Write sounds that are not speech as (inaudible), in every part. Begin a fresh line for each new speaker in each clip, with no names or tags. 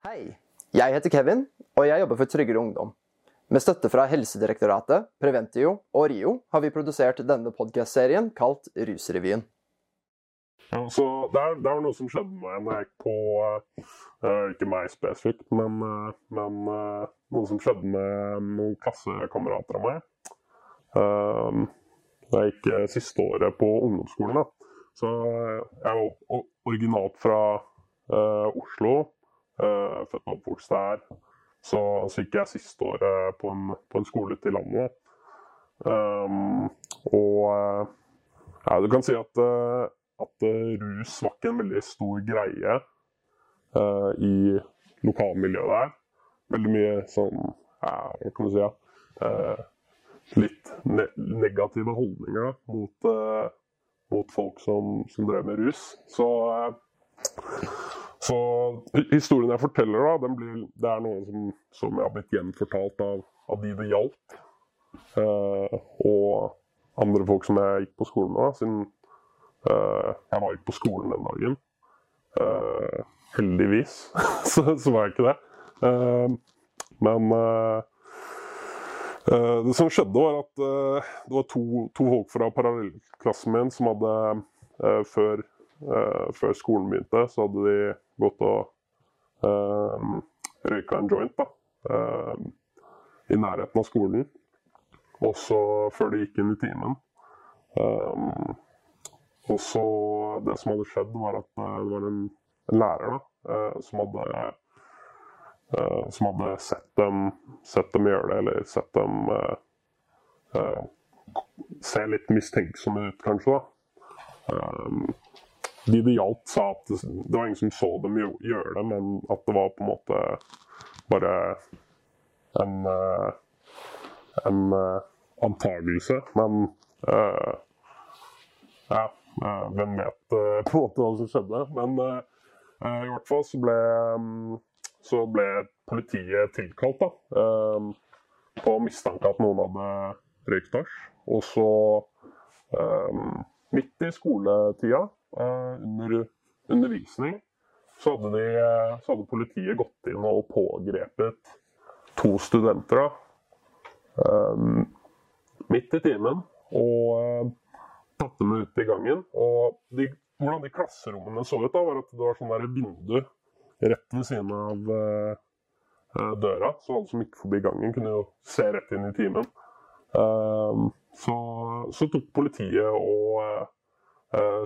Hei, jeg heter Kevin, og jeg jobber for Tryggere Ungdom. Med støtte fra Helsedirektoratet, Preventio og RIO har vi produsert denne podkastserien kalt Rusrevyen.
Ja, så det er, det er noe som skjedde med meg når jeg gikk på uh, Ikke meg spesifikt, men, uh, men uh, noe som skjedde med noen klassekamerater av meg. Da jeg gikk siste året på ungdomsskolen. Da. Så jeg var originalt fra Oslo. Født og oppvokst her. Så, så gikk jeg siste året på en, på en skole ute i landet. Um, og ja, du kan si at at uh, rus var ikke en veldig stor greie uh, i lokalmiljøet der. Veldig mye sånn ja, Hva kan du si? Ja, uh, litt ne negative holdninger da, mot, mot, folk som, som, drev med rus. Så, så historien jeg forteller, da, blir, det er noe som, som har blitt gjenfortalt av, av de det gjaldt. og andre folk som jeg gikk på skolen med. siden Uh, jeg var ikke på skolen den dagen. Uh, heldigvis (laughs) så, så, var jeg ikke det. Uh, men det som skjedde, var at det var to, to folk fra parallellklassen min som hadde før, før, skolen begynte, så hadde de gått og røyka en joint da, i nærheten av skolen. Også før de gikk inn i timen. Um, og så Det som hadde skjedd, var at eh, det var en, en lærer da, eh, som hadde eh, som hadde sett dem, sett dem, gjøre det, eller sett dem uh, uh, se litt mistenksomme ut, kanskje. da. Um, de det hjalp, sa at det, var ingen som så dem gjøre det, men at det var på en måte bare en, uh, en antagelse. Men ja. Eh, hvem vet eh, på en måte hva som skjedde. Men uh, i hvert fall så ble, mm, så ble politiet tilkalt da, på mistanke at noen hadde røykt hasj. Og så, midt i skoletida, under undervisning, så hadde, de, så hadde, politiet gått inn og pågrepet to studenter. Da. midt i timen. Og tatt dem ut i gangen. Og de, hvordan de klasserommene så ut, da, var at det var sånn et vindu rett ved siden av døra. Så alle som gikk forbi gangen, kunne jo se rett inn i timen. Så, så, tok politiet og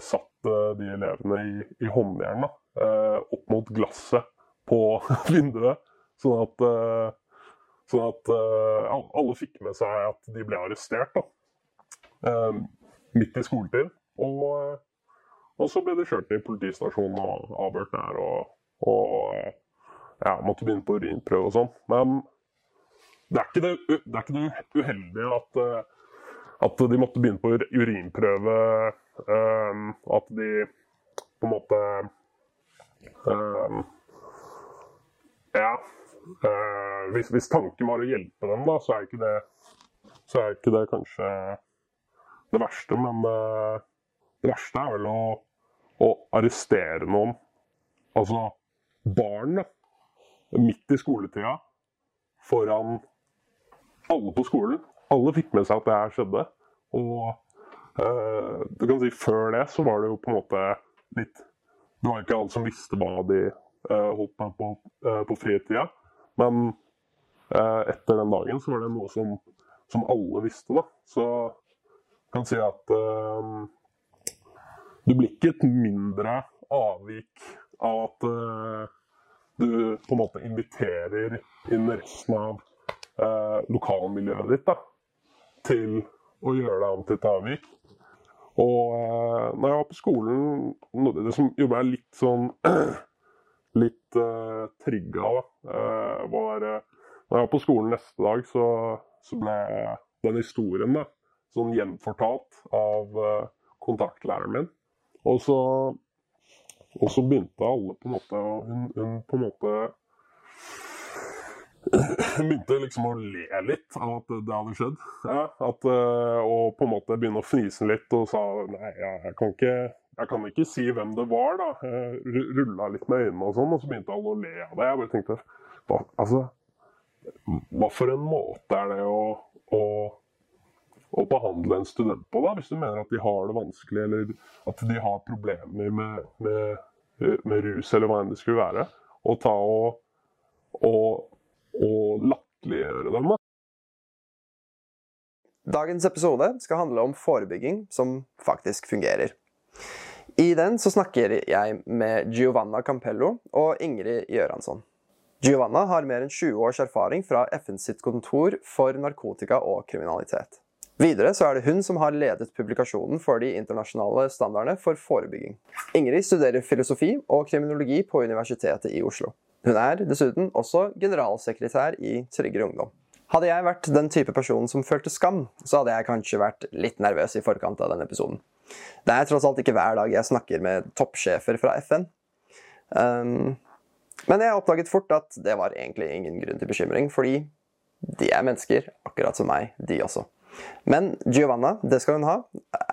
satte de elevene i, i håndjern opp mot glasset på (laughs) vinduet. Sånn at, sånn at alle fikk med seg at de ble arrestert. da midt i skoletid. Og, og så ble de kjørt til politistasjonen og avhørt der. Og, og ja, måtte begynne på urinprøve og sånn. Men det er det, det, er ikke det uheldige at, at, de måtte begynne på urinprøve. Um, at de på en måte um, Ja. Uh, hvis, hvis, tanken var å hjelpe dem, da, så er ikke det, er ikke det kanskje det verste, men uh, det verste er vel å, å, arrestere noen, altså barn, da, midt i skoletida, foran alle på skolen. Alle fikk med seg at det her skjedde. Og du kan si før det så var det jo på en måte litt Det var ikke alle som visste hva de uh, holdt på på, på fritida. Men etter den dagen så var det noe som, som alle visste, da. Så kan si at du blir ikke et mindre avvik av at du på en måte inviterer inn resten av uh, lokalmiljøet ditt da, til å gjøre deg om til et avvik. Og uh, når jeg var på skolen Det som gjorde meg litt sånn (clears throat) litt uh, trigga, da, var Når jeg var på skolen neste dag, så, så ble den historien da, sånn gjenfortalt av kontaktlæreren min. Og så, og så, begynte alle på en måte Hun, hun på en måte (laughs) begynte liksom å le litt av at det hadde skjedd. Ja, at, uh, og på en måte begynne å fnise litt og sa nei, jeg kan ikke, jeg kan ikke si hvem det var. da. Rulla litt med øynene og sånn, og så begynte alle å le av det. Jeg bare tenkte hva, altså, hva for en måte er det å, å, å, behandle en student på, da? Hvis du mener at de har det vanskelig, eller at de har problemer med, med, med rus, eller hva enn det skulle være. Og ta og, og og latterliggjøre dem. da.
Dagens episode skal handle om forebygging som faktisk fungerer. I den så snakker jeg med Giovanna Campello og Ingrid Gjøransson. Giovanna har mer enn 20 års erfaring fra FNs sitt kontor for narkotika og kriminalitet. Videre så er det hun som har ledet publikasjonen for de internasjonale standardene for forebygging. Ingrid studerer filosofi og kriminologi på Universitetet i Oslo. Hun er dessuten også generalsekretær i Tryggere Ungdom. Hadde jeg vært den type person som følte skam, så hadde jeg kanskje vært litt nervøs i forkant av denne episoden. Det er tross alt ikke hver dag jeg snakker med toppsjefer fra FN. Um, men jeg oppdaget fort at det var egentlig ingen grunn til bekymring, fordi de er mennesker, akkurat som meg, de også. Men Giovanna, det skal hun ha,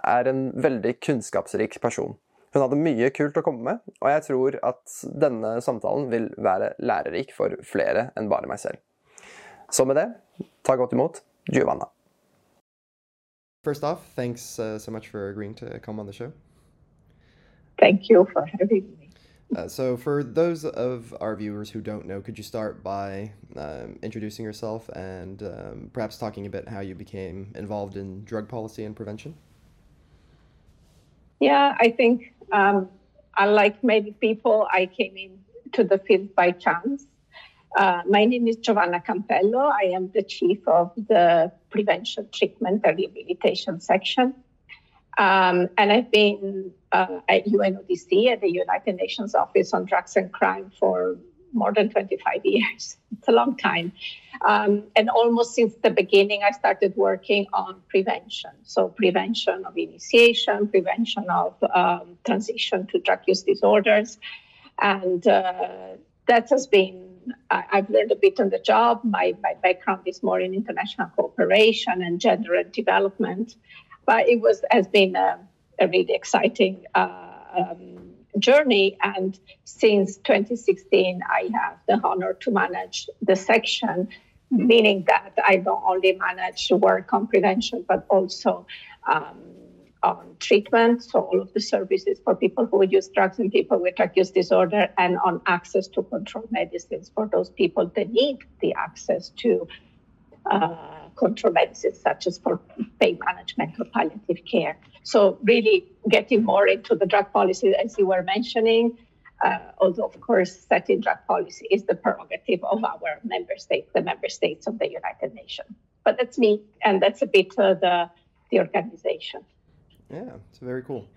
er en veldig kunnskapsrik person. Hun hadde mye kult å komme med, og jeg tror at denne samtalen vil være lærerik for flere enn bare meg selv. Så med det, ta godt imot Giovanna.
First off, thanks uh, so much for agreeing to come on the show.
Thank you for having me.
Uh, so, for those of our viewers who don't know, could you start by um, introducing yourself and um, perhaps talking a bit how you became involved in drug policy and prevention?
Yeah, I think um, unlike many people, I came into the field by chance. Uh, my name is Giovanna Campello. I am the chief of the prevention, treatment, and rehabilitation section. Um, and I've been uh, at UNODC, at the United Nations Office on Drugs and Crime, for more than 25 years. (laughs) It's a long time. Um, and almost since the beginning, I started working on prevention. So, prevention of initiation, prevention of um, transition to drug use disorders. And uh, that has been, I, have learned a bit on the job. My, my background is more in international cooperation and gender and development. But it was has been a, a really exciting uh, um, journey. And since 2016, I have the honor to manage the section, meaning that I don't only manage work on prevention, but also um, on treatment, so all of the services for people who use drugs and people with drug use disorder, and on access to control medicines for those people that need the access to uh, control medicines, such as for pain management or palliative care. So really getting more into the drug policy, as you were mentioning, uh, although of course setting drug policy is the prerogative of our member states, the member states of the United Nations. But that's me, and that's a bit uh, the the organization.
Yeah, it's very cool.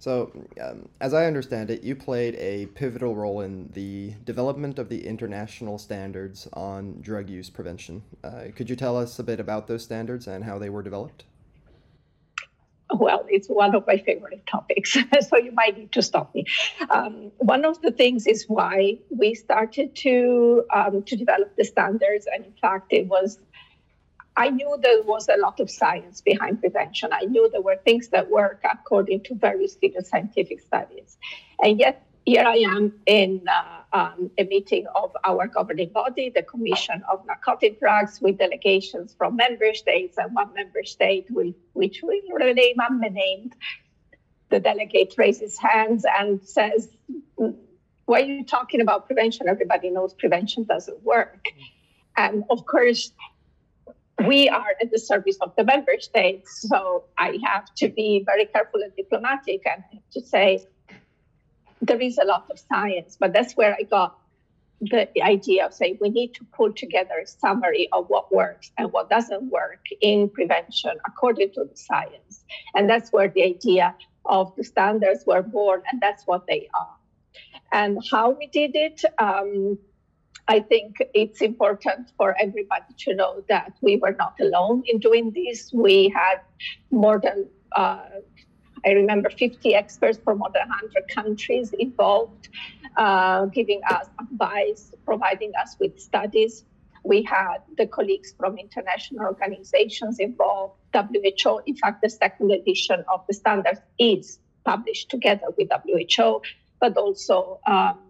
So, um, as I understand it, you played a pivotal role in the development of the international standards on drug use prevention. Uh, could you tell us a bit about those standards and how they were developed?
well, it's one of my favorite topics, (laughs) so you might need to stop me. Um, one of the things is why we started to um, to develop the standards, and in fact, it was. I knew there was a lot of science behind prevention. I knew there were things that work according to very serious scientific studies, and yet here I am in uh, um, a meeting of our governing body, the Commission of Narcotic Drugs, with delegations from member states, and one member state, will, which will remain unnamed. The delegate raises hands and says, Why are you talking about prevention? Everybody knows prevention doesn't work. And of course, we are at the service of the member states, so I have to be very careful and diplomatic and to say, there is a lot of science, but that's where I got the idea of saying we need to pull together a summary of what works and what doesn't work in prevention according to the science. And that's where the idea of the standards were born, and that's what they are. And how we did it, um, I think it's important for everybody to know that we were not alone in doing this. We had more than uh, I remember 50 experts from more than 100 countries involved, uh, giving us advice, providing us with studies. We had the colleagues from international organizations involved, WHO. In fact, the second edition of the standards is published together with WHO, but also um,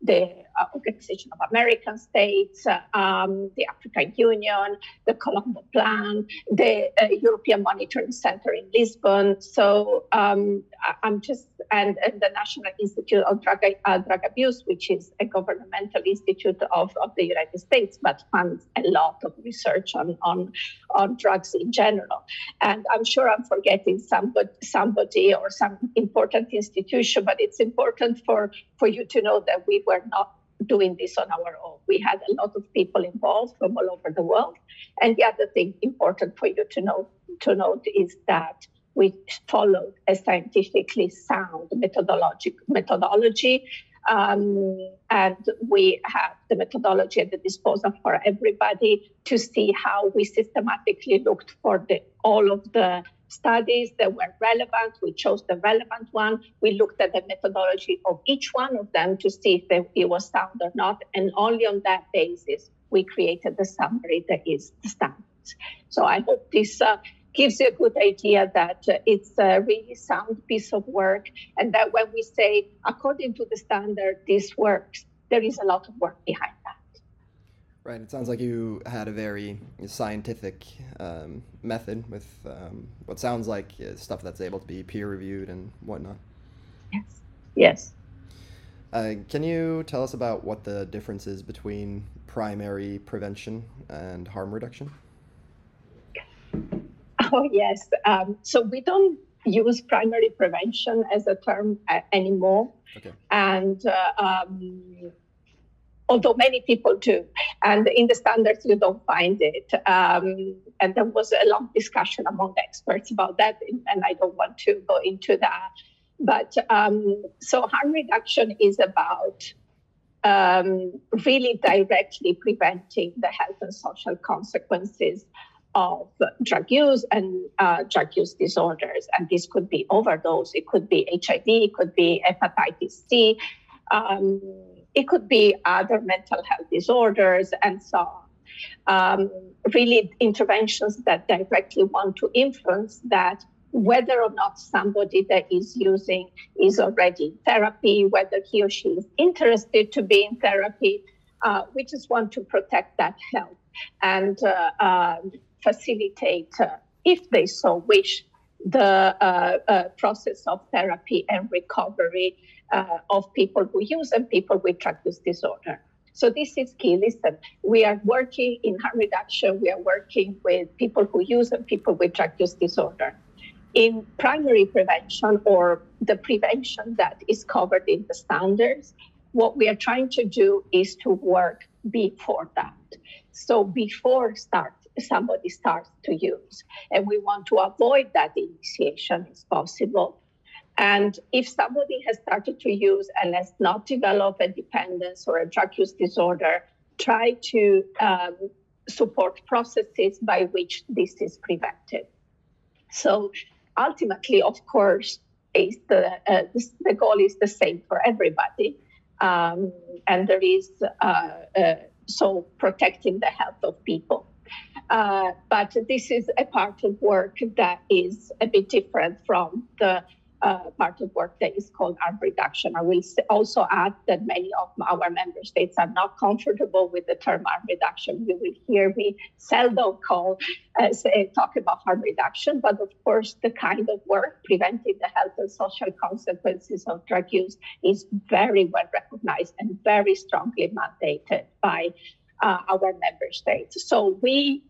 the Organization of American States, uh, um, the African Union, the Colombo Plan, the uh, European Monitoring Center in Lisbon. So um, I'm just, and, and, the National Institute of Drug, uh, Drug Abuse, which is a governmental institute of, of the United States, but funds a lot of research on, on, on drugs in general. And I'm sure I'm forgetting somebody, somebody or some important institution, but it's important for, for you to know that we were not doing this on our own. We had a lot of people involved from all over the world. And the other thing important for you to know to note is that we followed a scientifically sound methodology methodology. Um, and we have the methodology at the disposal for everybody to see how we systematically looked for the, all of the studies that were relevant. We chose the relevant one. We looked at the methodology of each one of them to see if it was sound or not. And only on that basis, we created the summary that is the standards. So I hope this uh, gives you a good idea that uh, it's a really sound piece of work. And that when we say, according to the standard, this works, there is a lot of work behind.
Right. It sounds like you had a very scientific um, method with um, what sounds like uh, stuff that's able to be peer reviewed and whatnot.
Yes. Yes.
Uh, can you tell us about what the difference is between primary prevention and harm reduction?
Oh, yes. Um, so we don't use primary prevention as a term uh, anymore. Okay. And uh, um, although many people do. And in the standards, you don't find it. Um, and there was a long discussion among experts about that, and I don't want to go into that. But um, so harm reduction is about um, really directly preventing the health and social consequences of drug use and uh, drug use disorders. And this could be overdose, it could be HIV, it could be hepatitis C. Um, it could be other mental health disorders and so on. Um, really, interventions that directly want to influence that, whether or not somebody that is using is already in therapy, whether he or she is interested to be in therapy. Uh, we just want to protect that health and uh, uh, facilitate, if they so wish, the uh, uh, process of therapy and recovery uh, of people who use and people with drug use disorder. So this is key. Listen, we are working in harm reduction. We are working with people who use and people with drug use disorder. In primary prevention or the prevention that is covered in the standards, what we are trying to do is to work before that. So before start, somebody starts to use, and we want to avoid that initiation as possible and if somebody has started to use and has not developed a dependence or a drug use disorder, try to um, support processes by which this is prevented. So ultimately, of course, is the, uh, the goal is the same for everybody. Um, and there is uh, uh, so protecting the health of people. Uh, but this is a part of work that is a bit different from the uh, part of work that is called harm reduction. I will also add that many of our member states are not comfortable with the term harm reduction. You will hear me seldom call uh, say, talk about harm reduction, but of course, the kind of work preventing the health and social consequences of drug use is very well recognized and very strongly mandated by uh, our member states. So we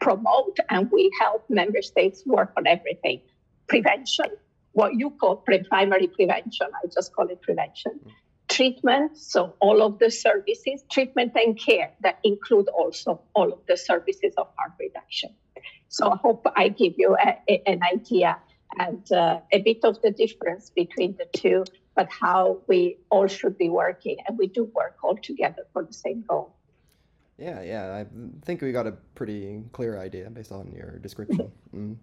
promote and we help member states work on everything prevention what you call pre- primary prevention. I just call it prevention. Treatment, so all of the services, treatment and care that include also all of the services of harm reduction. So I hope I give you a, a, an idea and uh, a bit of the difference between the two, but how we all should be working. And we do work all together for the same goal.
Yeah, yeah. I think we got a pretty clear idea based on your description. (laughs) Mm.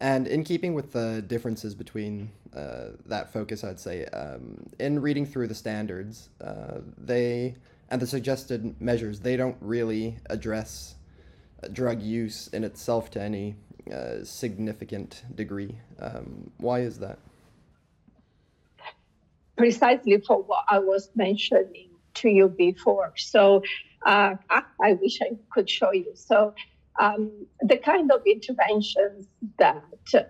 And in keeping with the differences between uh, that focus, I'd say, um, in reading through the standards, uh, they and the suggested measures they don't really address drug use in itself to any uh, significant degree. Um, why is that?
Precisely for what I was mentioning to you before. So uh, I wish I could show you. So um, the kind of interventions that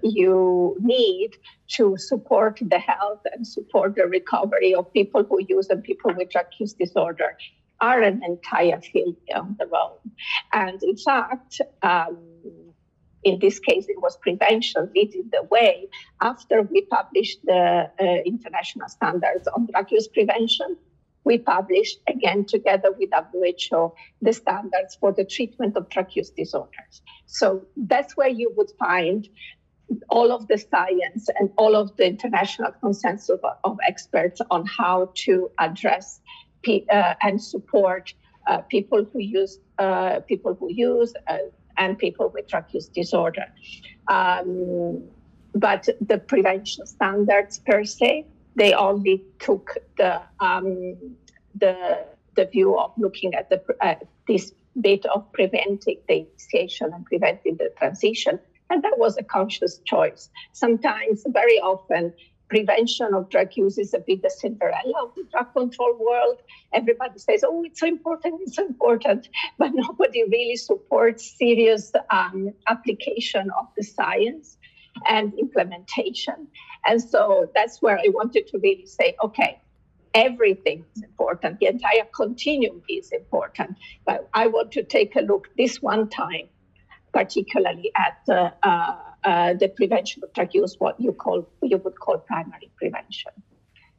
you need to support the health and support the recovery of people who use and people with drug use disorder are an entire field on their own. And in fact, um, in this case, it was prevention leading the way. After we published the uh, international standards on drug use prevention, we published again together with WHO the standards for the treatment of drug use disorders. So that's where you would find all of the science and all of the international consensus of, of experts on how to address uh, and support uh, people who use uh, people who use uh, and people with drug use disorder. Um, but the prevention standards per se they only took the um, the the view of looking at the uh, this bit of preventing the initiation and preventing the transition, and that was a conscious choice. Sometimes, very often, prevention of drug use is a bit the Cinderella of the drug control world. Everybody says, "Oh, it's so important, it's so important," but (laughs) nobody really supports serious um, application of the science and implementation. And so that's where I wanted to really say, okay, everything is important. The entire continuum is important. But I want to take a look this one time, particularly at uh, uh, the prevention of drug use, what you call you would call primary prevention.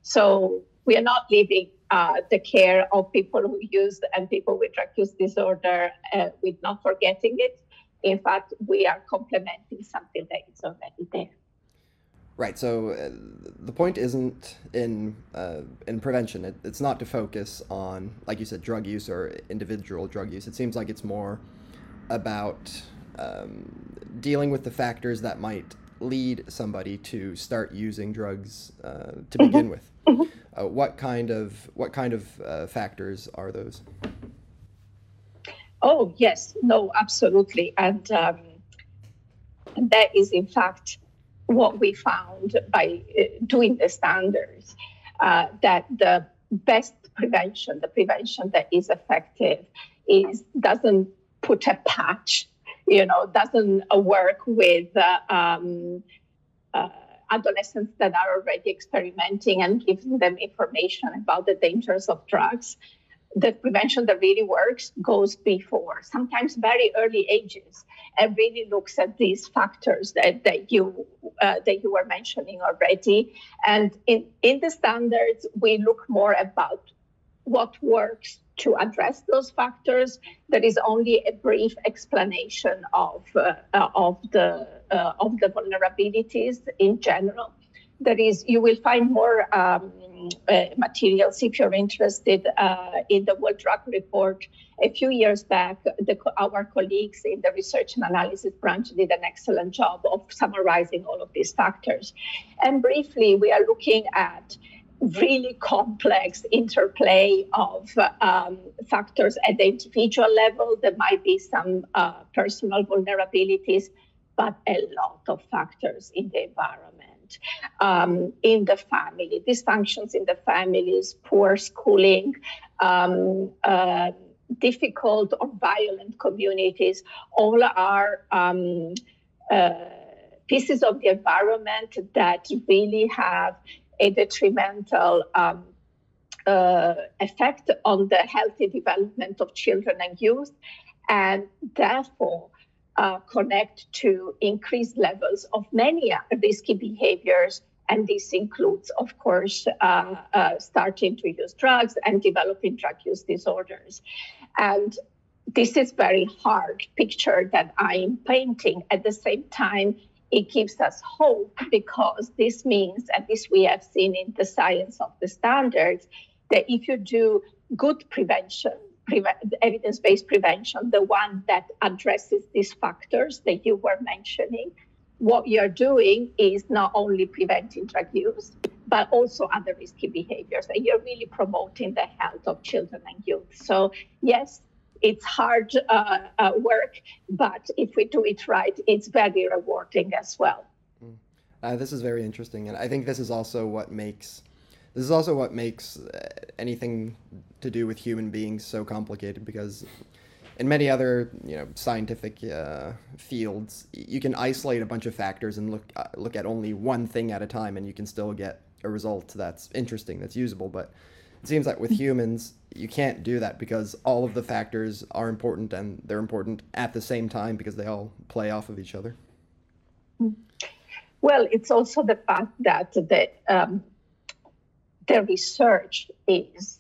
So we are not leaving uh, the care of people who use and people with drug use disorder uh, with not forgetting it. In fact, we are complementing something that is already there.
Right. So uh, the point isn't in uh, in prevention. It, it's not to focus on, like you said, drug use or individual drug use. It seems like it's more about um, dealing with the factors that might lead somebody to start using drugs uh, to begin mm-hmm. with. Mm-hmm. Uh, what kind of what kind of uh, factors are those?
Oh yes, no, absolutely, and um, that is in fact what we found by uh, doing the standards uh, that the best prevention, the prevention that is effective, is doesn't put a patch, you know, doesn't work with uh, um, uh, adolescents that are already experimenting and giving them information about the dangers of drugs the prevention that really works goes before, sometimes very early ages, and really looks at these factors that, that you uh, that you were mentioning already. And in, in the standards, we look more about what works to address those factors. There is only a brief explanation of uh, of the uh, of the vulnerabilities in general there is you will find more um, uh, materials if you're interested uh, in the World Drug Report. A few years back, the, our colleagues in the research and analysis branch did an excellent job of summarizing all of these factors. And briefly, we are looking at really complex interplay of um, factors at the individual level. There might be some uh, personal vulnerabilities, but a lot of factors in the environment um, in the family, dysfunctions in the families, poor schooling, um, uh, difficult or violent communities, all are um, uh, pieces of the environment that really have a detrimental um, uh, effect on the healthy development of children and youth, and therefore uh, connect to increased levels of many risky behaviors. And this includes, of course, uh, uh, starting to use drugs and developing drug use disorders. And this is very hard picture that I'm painting. At the same time, it gives us hope because this means, at least we have seen in the science of the standards, that if you do good prevention, evidence-based prevention, the one that addresses these factors that you were mentioning, what you're doing is not only preventing drug use, but also other risky behaviors. And you're really promoting the health of children and youth. So, yes, it's hard uh, uh, work, but if we do it right, it's very rewarding as well.
Mm. Uh, this is very interesting, and I think this is also what makes this is also what makes uh, anything to do with human beings so complicated because in many other you know scientific uh, fields you can isolate a bunch of factors and look uh, look at only one thing at a time and you can still get a result that's interesting that's usable. But it seems like with humans you can't do that because all of the factors are important and they're important at the same time because they all play off of each other.
Well it's also the fact that the um, the research is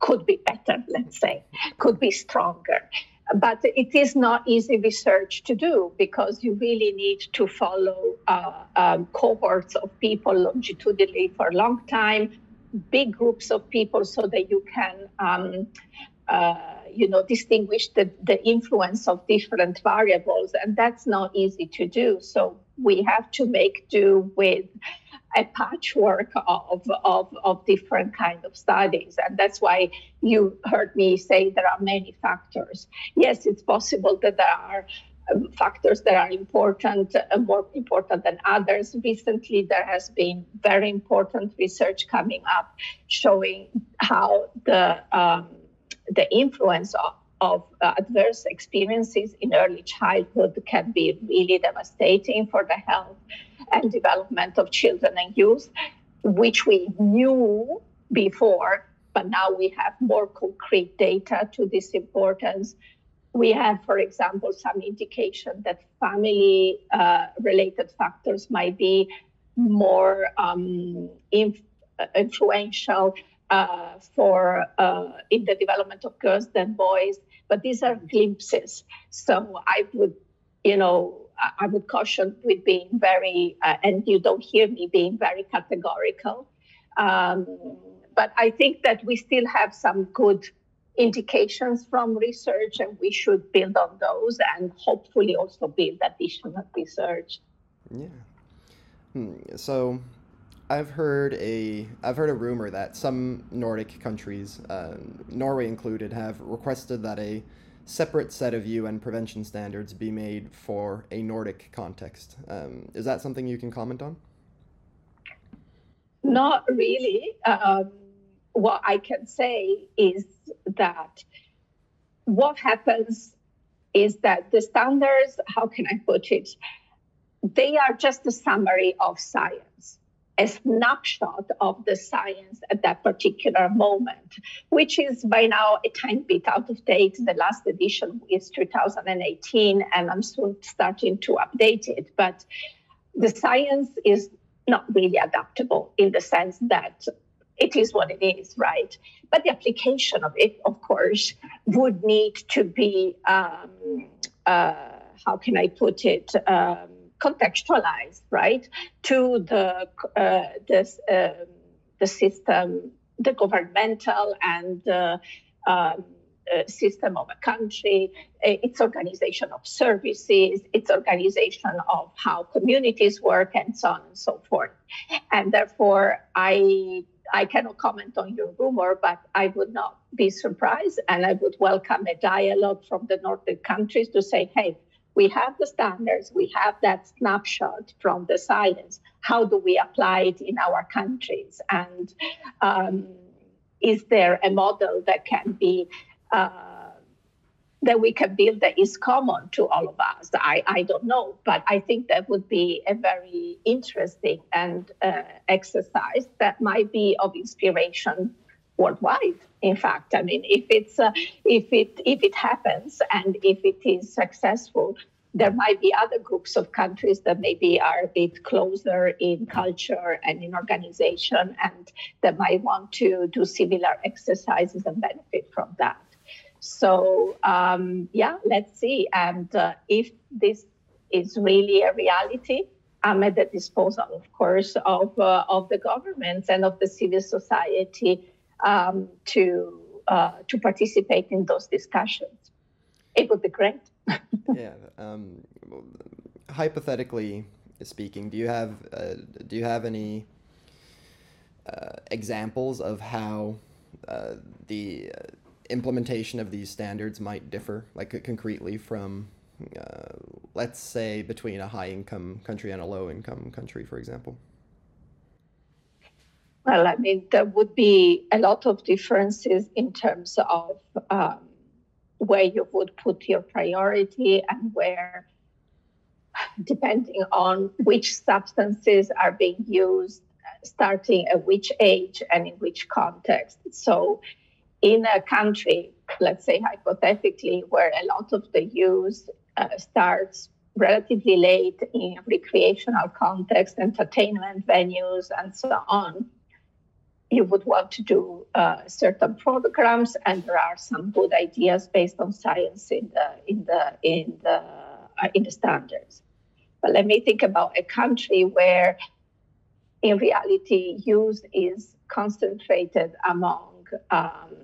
could be better let's say could be stronger but it is not easy research to do because you really need to follow uh, um, cohorts of people longitudinally for a long time, big groups of people, so that you can, um, uh, you know, distinguish the, the influence of different variables, and that's not easy to do. So we have to make do with a patchwork of, of, of different kind of studies. And that's why you heard me say there are many factors. Yes, it's possible that there are um, factors that are important, uh, more important than others. Recently, there has been very important research coming up showing how the um, the influence of, of uh, adverse experiences in early childhood can be really devastating for the health and development of children and youth, which we knew before, but now we have more concrete data to this importance. We have, for example, some indication that family uh, related factors might be more um, inf- influential uh, for uh, in the development of girls than boys but these are glimpses so i would you know I would caution with being very, uh, and you don't hear me being very categorical. Um, but I think that we still have some good indications from research, and we should build on those and hopefully also build additional research.
Yeah. Hmm. So, I've heard a I've heard a rumor that some Nordic countries, uh, Norway included, have requested that a separate set of UN prevention standards be made for a Nordic context. Um, is that something you can comment on?
Not really. Um, what I can say is that what happens is that the standards, how can I put it? They are just a summary of science a snapshot of the science at that particular moment, which is by now a tiny bit out of date. The last edition is 2018, and I'm soon starting to update it. But the science is not really adaptable in the sense that it is what it is, right? But the application of it, of course, would need to be, um, uh, how can I put it? Um, contextualized, right, to the uh, this, um, the system, the governmental and um, uh, system of a country, its organization of services, its organization of how communities work, and so on and so forth. And therefore, I I cannot comment on your rumor, but I would not be surprised, and I would welcome a dialogue from the Nordic countries to say, hey, we have the standards, we have that snapshot from the science. How do we apply it in our countries? And um, is there a model that can be uh, that we can build that is common to all of us? I, I don't know, but I think that would be a very interesting and uh, exercise that might be of inspiration worldwide. In fact i mean if it's uh, if it if it happens and if it is successful there might be other groups of countries that maybe are a bit closer in culture and in organization and that might want to do similar exercises and benefit from that. So um, yeah let's see. And uh, if this is really a reality I'm at the disposal, of course, of, uh, of the governments and of the civil society um, to uh, to participate in those discussions. It would be great. (laughs)
yeah. Um, hypothetically speaking, do you have uh, do you have any uh, examples of how uh, the uh, implementation of these standards might differ, like concretely from, uh, let's say, between a high income country and a low income country, for example?
Well, I mean, there would be a lot of differences in terms of um, where you would put your priority and where, depending on which substances are being used, starting at which age and in which context. So, in a country, let's say hypothetically, where a lot of the use uh, starts relatively late in recreational context, entertainment venues, and so on, you would want to do uh, certain programs, and there are some good ideas based on science in the in the in the uh, in the standards. But let me think about a country where, in reality, use is concentrated among um,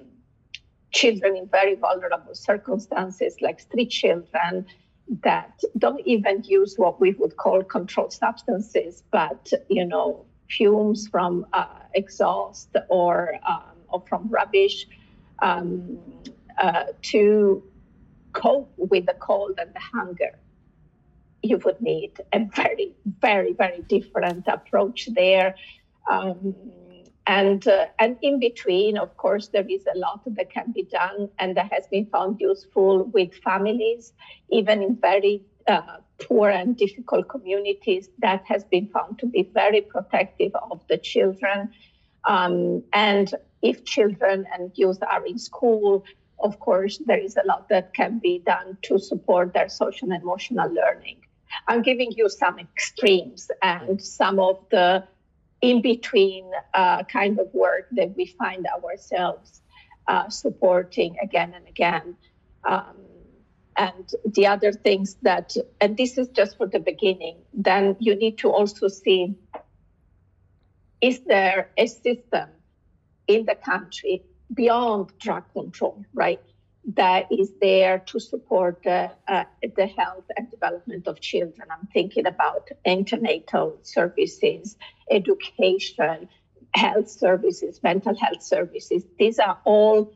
children in very vulnerable circumstances, like street children that don't even use what we would call controlled substances, but you know fumes from uh, exhaust or um, or from rubbish um, uh, to cope with the cold and the hunger. You would need a very, very, very different approach there. Um, and uh, and in between, of course, there is a lot that can be done, and that has been found useful with families, even in very uh, poor and difficult communities. That has been found to be very protective of the children. Um, and if children and youth are in school, of course, there is a lot that can be done to support their social and emotional learning. I'm giving you some extremes and some of the in between uh, kind of work that we find ourselves uh, supporting again and again. Um, and the other things that, and this is just for the beginning, then you need to also see is there a system in the country beyond drug control, right? that is there to support the, uh, the health and development of children. I'm thinking about antenatal services, education, health services, mental health services. These are all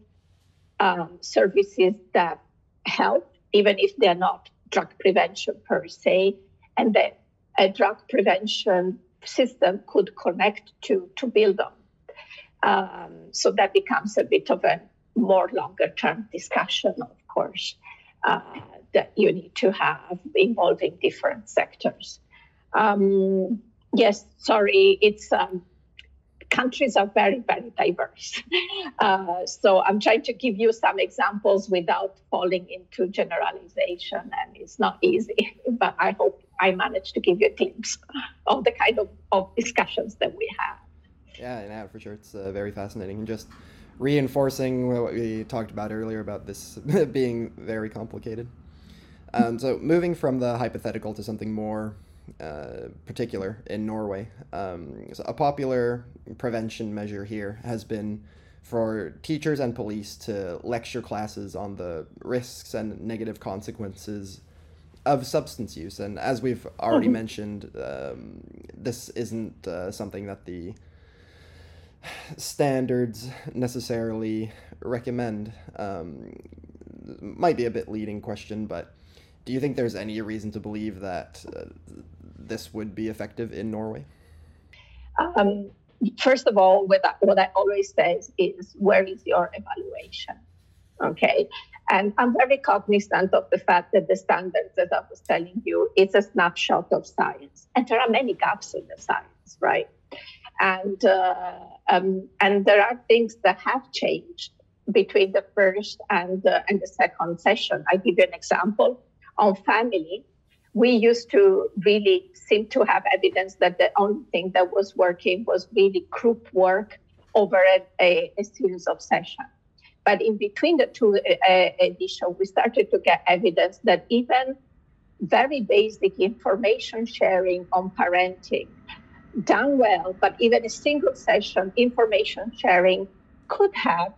um, services that help, even if they're not drug prevention per se, and that a drug prevention system could connect to to build on. Um, so that becomes a bit of a more longer term discussion, of course, uh, that you need to have involving different sectors. Um, yes, sorry, it's um, countries are very, very diverse. (laughs) Uh, so I'm trying to give you some examples without falling into generalization, and it's not easy, (laughs) but I hope I managed to give you a glimpse (laughs) of the kind of, of discussions that we have.
Yeah, yeah, for sure. It's uh, very fascinating. And just reinforcing what we talked about earlier about this being very complicated. Um, so moving from the hypothetical to something more uh, particular in Norway, um, so a popular prevention measure here has been for teachers and police to lecture classes on the risks and negative consequences of substance use. And as we've already mm-hmm. mentioned, um, this isn't uh, something that the standards necessarily recommend? Um, might be a bit leading question, but do you think there's any reason to believe that uh, this would be effective in Norway?
Um, first of all, what I, always say is, where is your evaluation? Okay. And I'm very cognizant of the fact that the standards, as I was telling you, it's a snapshot of science. And there are many gaps in the science, right? and uh, um, and there are things that have changed between the first and the, and the second session. I give you an example on family. We used to really seem to have evidence that the only thing that was working was really group work over a, a, a series of sessions. But in between the two uh, editions, we started to get evidence that even very basic information sharing on parenting done well, but even a single session information sharing could have,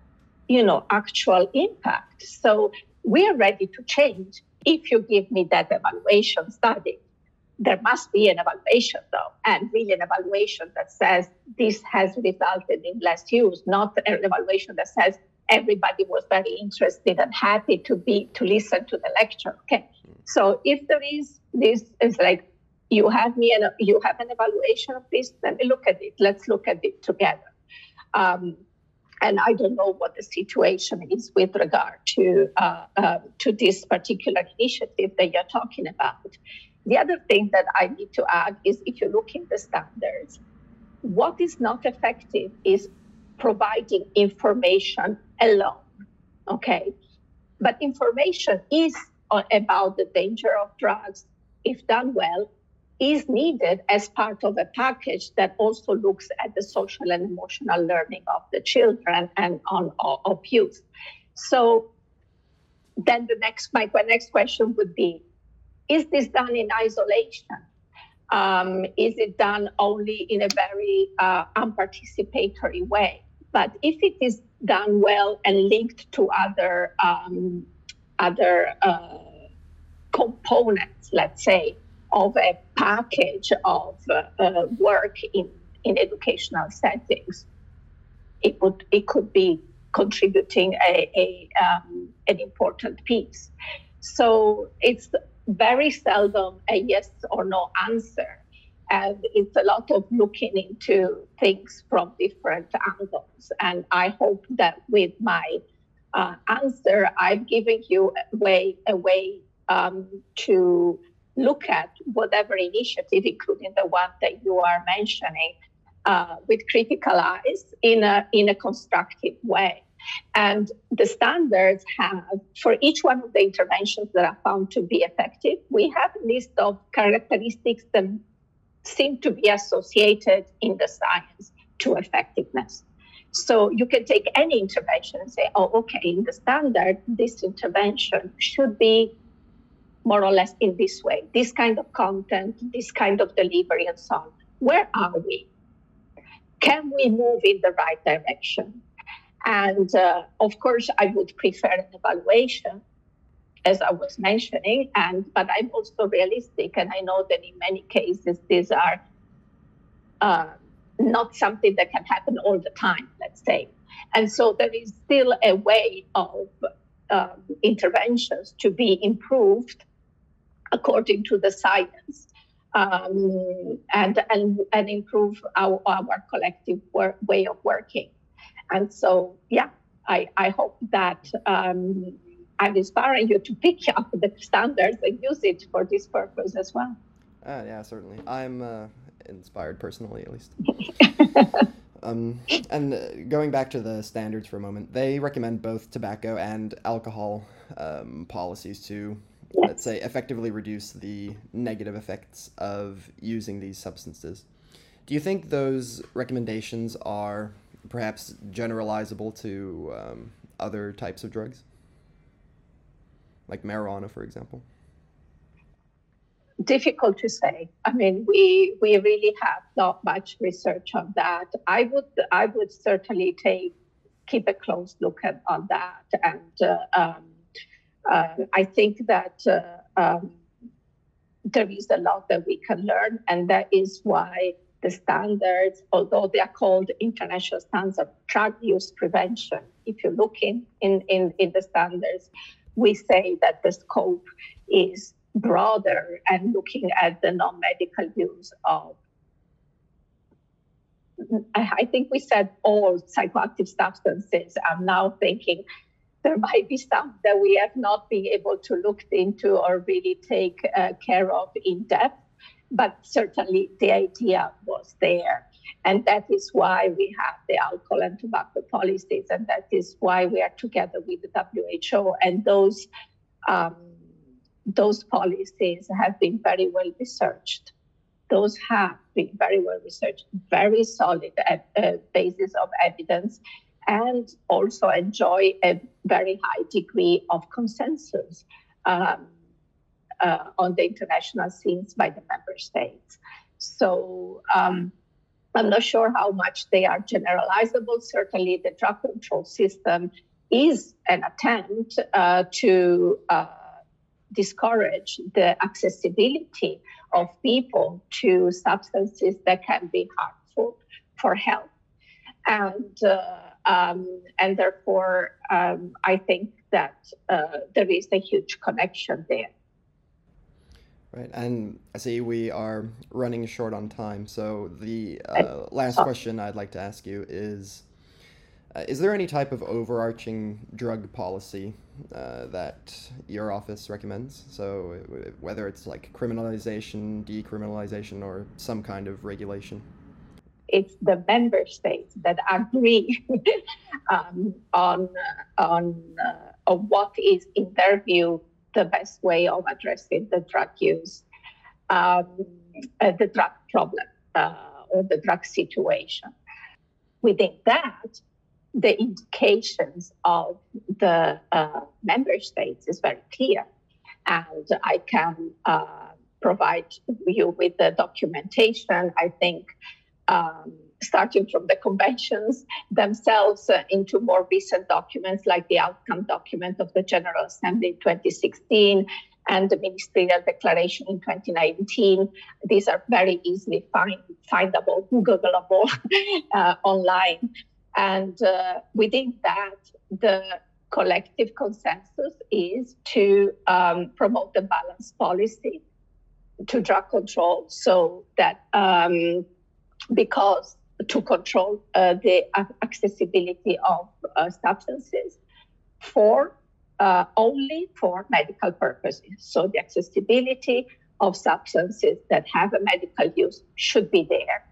you know, actual impact. So we're ready to change if you give me that evaluation study. there must be an evaluation, though, and really an evaluation that says this has resulted in less use, not an evaluation that says everybody was very interested and happy to be to listen to the lecture. Okay, so if there is this, is like you have me and you have an evaluation of this. Let me look at it. Let's look at it together. Um, and I don't know what the situation is with regard to uh, uh, to this particular initiative that you're talking about. The other thing that I need to add is if you look in the standards, what is not effective is providing information alone. Okay, but information is about the danger of drugs, if done well, is needed as part of a package that also looks at the social and emotional learning of the children and on of youth. So then the next my next question would be is this done in isolation um, is it done only in a very uh, unparticipatory way but if it is done well and linked to other um, other uh, components let's say of a package of uh, work in, in educational settings. It would it could be contributing a, a um, an important piece. So it's very seldom a yes or no answer, and it's a lot of looking into things from different angles. And I hope that with my uh, answer, I've given you a way a way um, to look at whatever initiative, including the one that you are mentioning, uh, with critical eyes in a, in a constructive way. And the standards have, for each one of the interventions that are found to be effective, we have a list of characteristics that seem to be associated in the science to effectiveness. So you can take any intervention and say, oh, okay, in the standard, this intervention should be more or less in this way this kind of content, this kind of delivery, and so on. Where are we? Can we move in the right direction? And uh, of course, I would prefer an evaluation, as I was mentioning, and but I'm also realistic, and I know that in many cases these are uh, not something that can happen all the time. Let's say, and so there is still a way of um, interventions to be improved according to the science um, and, and, and improve our, our collective work, way of working. And so, yeah, I, I hope that um, I'm inspiring you to pick up the standards and use it for this purpose as well.
Uh, yeah, certainly. I'm uh, inspired personally, at least. (laughs) um, and uh, going back to the standards for a moment, they recommend both tobacco and alcohol um, policies to let's say, effectively reduce the negative effects of using these substances. Do you think those recommendations are perhaps generalizable to um, other types of drugs? Like marijuana, for example?
Difficult to say. I mean, we we really have not much research on that. I would I would certainly take keep a close look at on that and uh, um, I think that uh, um, there is a lot that we can learn, and that is why the standards, although they are called international standards of drug use prevention, if you look in, in, in, in the standards, we say that the scope is broader and looking at the non-medical use of I think we said all psychoactive substances. I'm now thinking there might be some that we have not been able to look into or really take uh, care of in depth, but certainly the idea was there. And that is why we have the alcohol and tobacco policies, and that is why we are together with the WHO. And those um, those policies have been very well researched. Those have been very well researched, very solid uh, basis of evidence, and also enjoy a very high degree of consensus um, uh, on the international scenes by the member states. So um, I'm not sure how much they are generalizable. Certainly, the drug control system is an attempt uh, to uh, discourage the accessibility of people to substances that can be harmful for health. And, uh, um, and therefore, um, I think that uh, there is a huge connection there.
Right, and I see we are running short on time. So the uh, last question I'd like to ask you is: uh, Is there any type of overarching drug policy uh, that your office recommends? So whether it's like criminalization, decriminalization, or some kind of regulation.
It's the member states that agree (laughs) um, on on uh, what is, in their view, the best way of addressing the drug use, um, uh, the drug problem, uh, or the drug situation. Within that, the indications of the uh, member states is very clear, and I can uh, provide you with the documentation. I think. Um, starting from the conventions themselves uh, into more recent documents like the outcome document of the General Assembly in 2016 and the ministerial declaration in 2019. These are very easily find, findable, Googleable (laughs) uh, online. And uh, within that, the collective consensus is to um, promote the balanced policy to drug control so that um, because to control uh, the accessibility of uh, substances for uh, only for medical purposes. So the accessibility of substances that have a medical use should be there,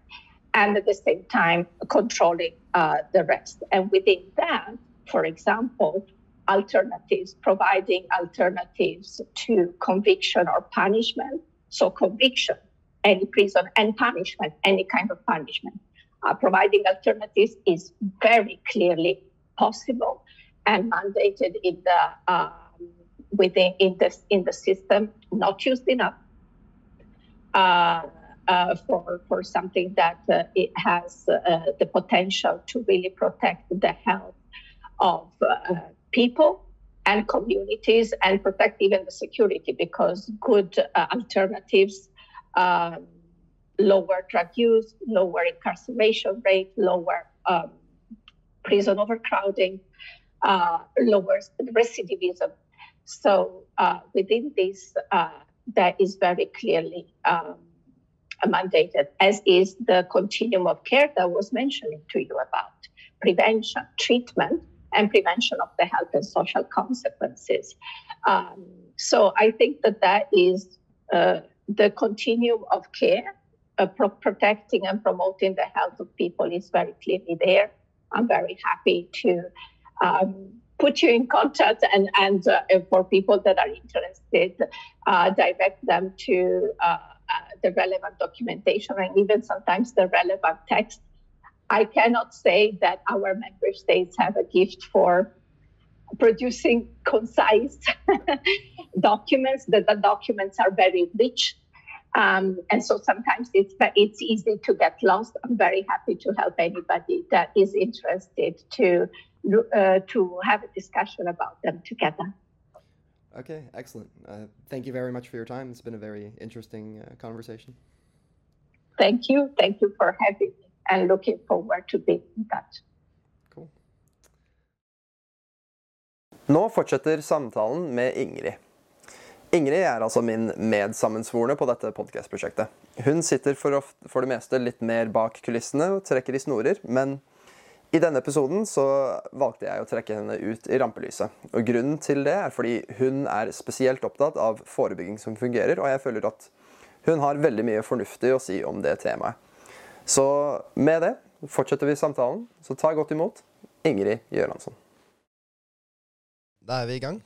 and at the same time controlling uh, the rest. And within that, for example, alternatives, providing alternatives to conviction or punishment. So conviction, any prison, and punishment, any kind of punishment uh, providing alternatives is very clearly possible and mandated in the um, within in the in the system, not used enough uh, uh, for for something that uh, it has uh, the potential to really protect the health of uh, people and communities and protect even the security because good alternatives. Um, lower drug use, lower incarceration rate, lower um, prison overcrowding, uh, lower recidivism. So uh, within this, uh, that is very clearly um, mandated, as is the continuum of care that I was mentioning to you about prevention, treatment, and prevention of the health and social consequences. Um, so I think that that is uh, the continuum of care uh, pro- protecting and promoting the health of people is very clearly there. I'm very happy to um, put you in contact and, and uh, for people that are interested, uh, direct them to uh, uh, the relevant documentation and even sometimes the relevant text. I cannot say that our member states have a gift for producing concise (laughs) documents, that the documents are very rich um, and so sometimes it's it's easy to get lost. I'm very happy to help anybody that is interested to uh, to have a discussion about them together.
Okay, excellent. Uh, thank you very much for your time. It's been a very interesting uh, conversation.
Thank you. Thank you for having me and looking forward to being in touch.
Nå fortsetter samtalen med Ingrid. Ingrid er altså min medsammensvorne på dette podkast-prosjektet. Hun sitter for, ofte, for, det meste litt mer bak kulissene og trekker i snorer, men i denne episoden så valgte jeg å trekke henne ut i rampelyset. Og Grunnen til det er fordi hun er spesielt opptatt av forebygging som fungerer, og jeg føler at hun har veldig mye fornuftig å si om det temaet. Så med det fortsetter vi samtalen, så ta godt imot Ingrid Gjøransson.
Da er vi i gang.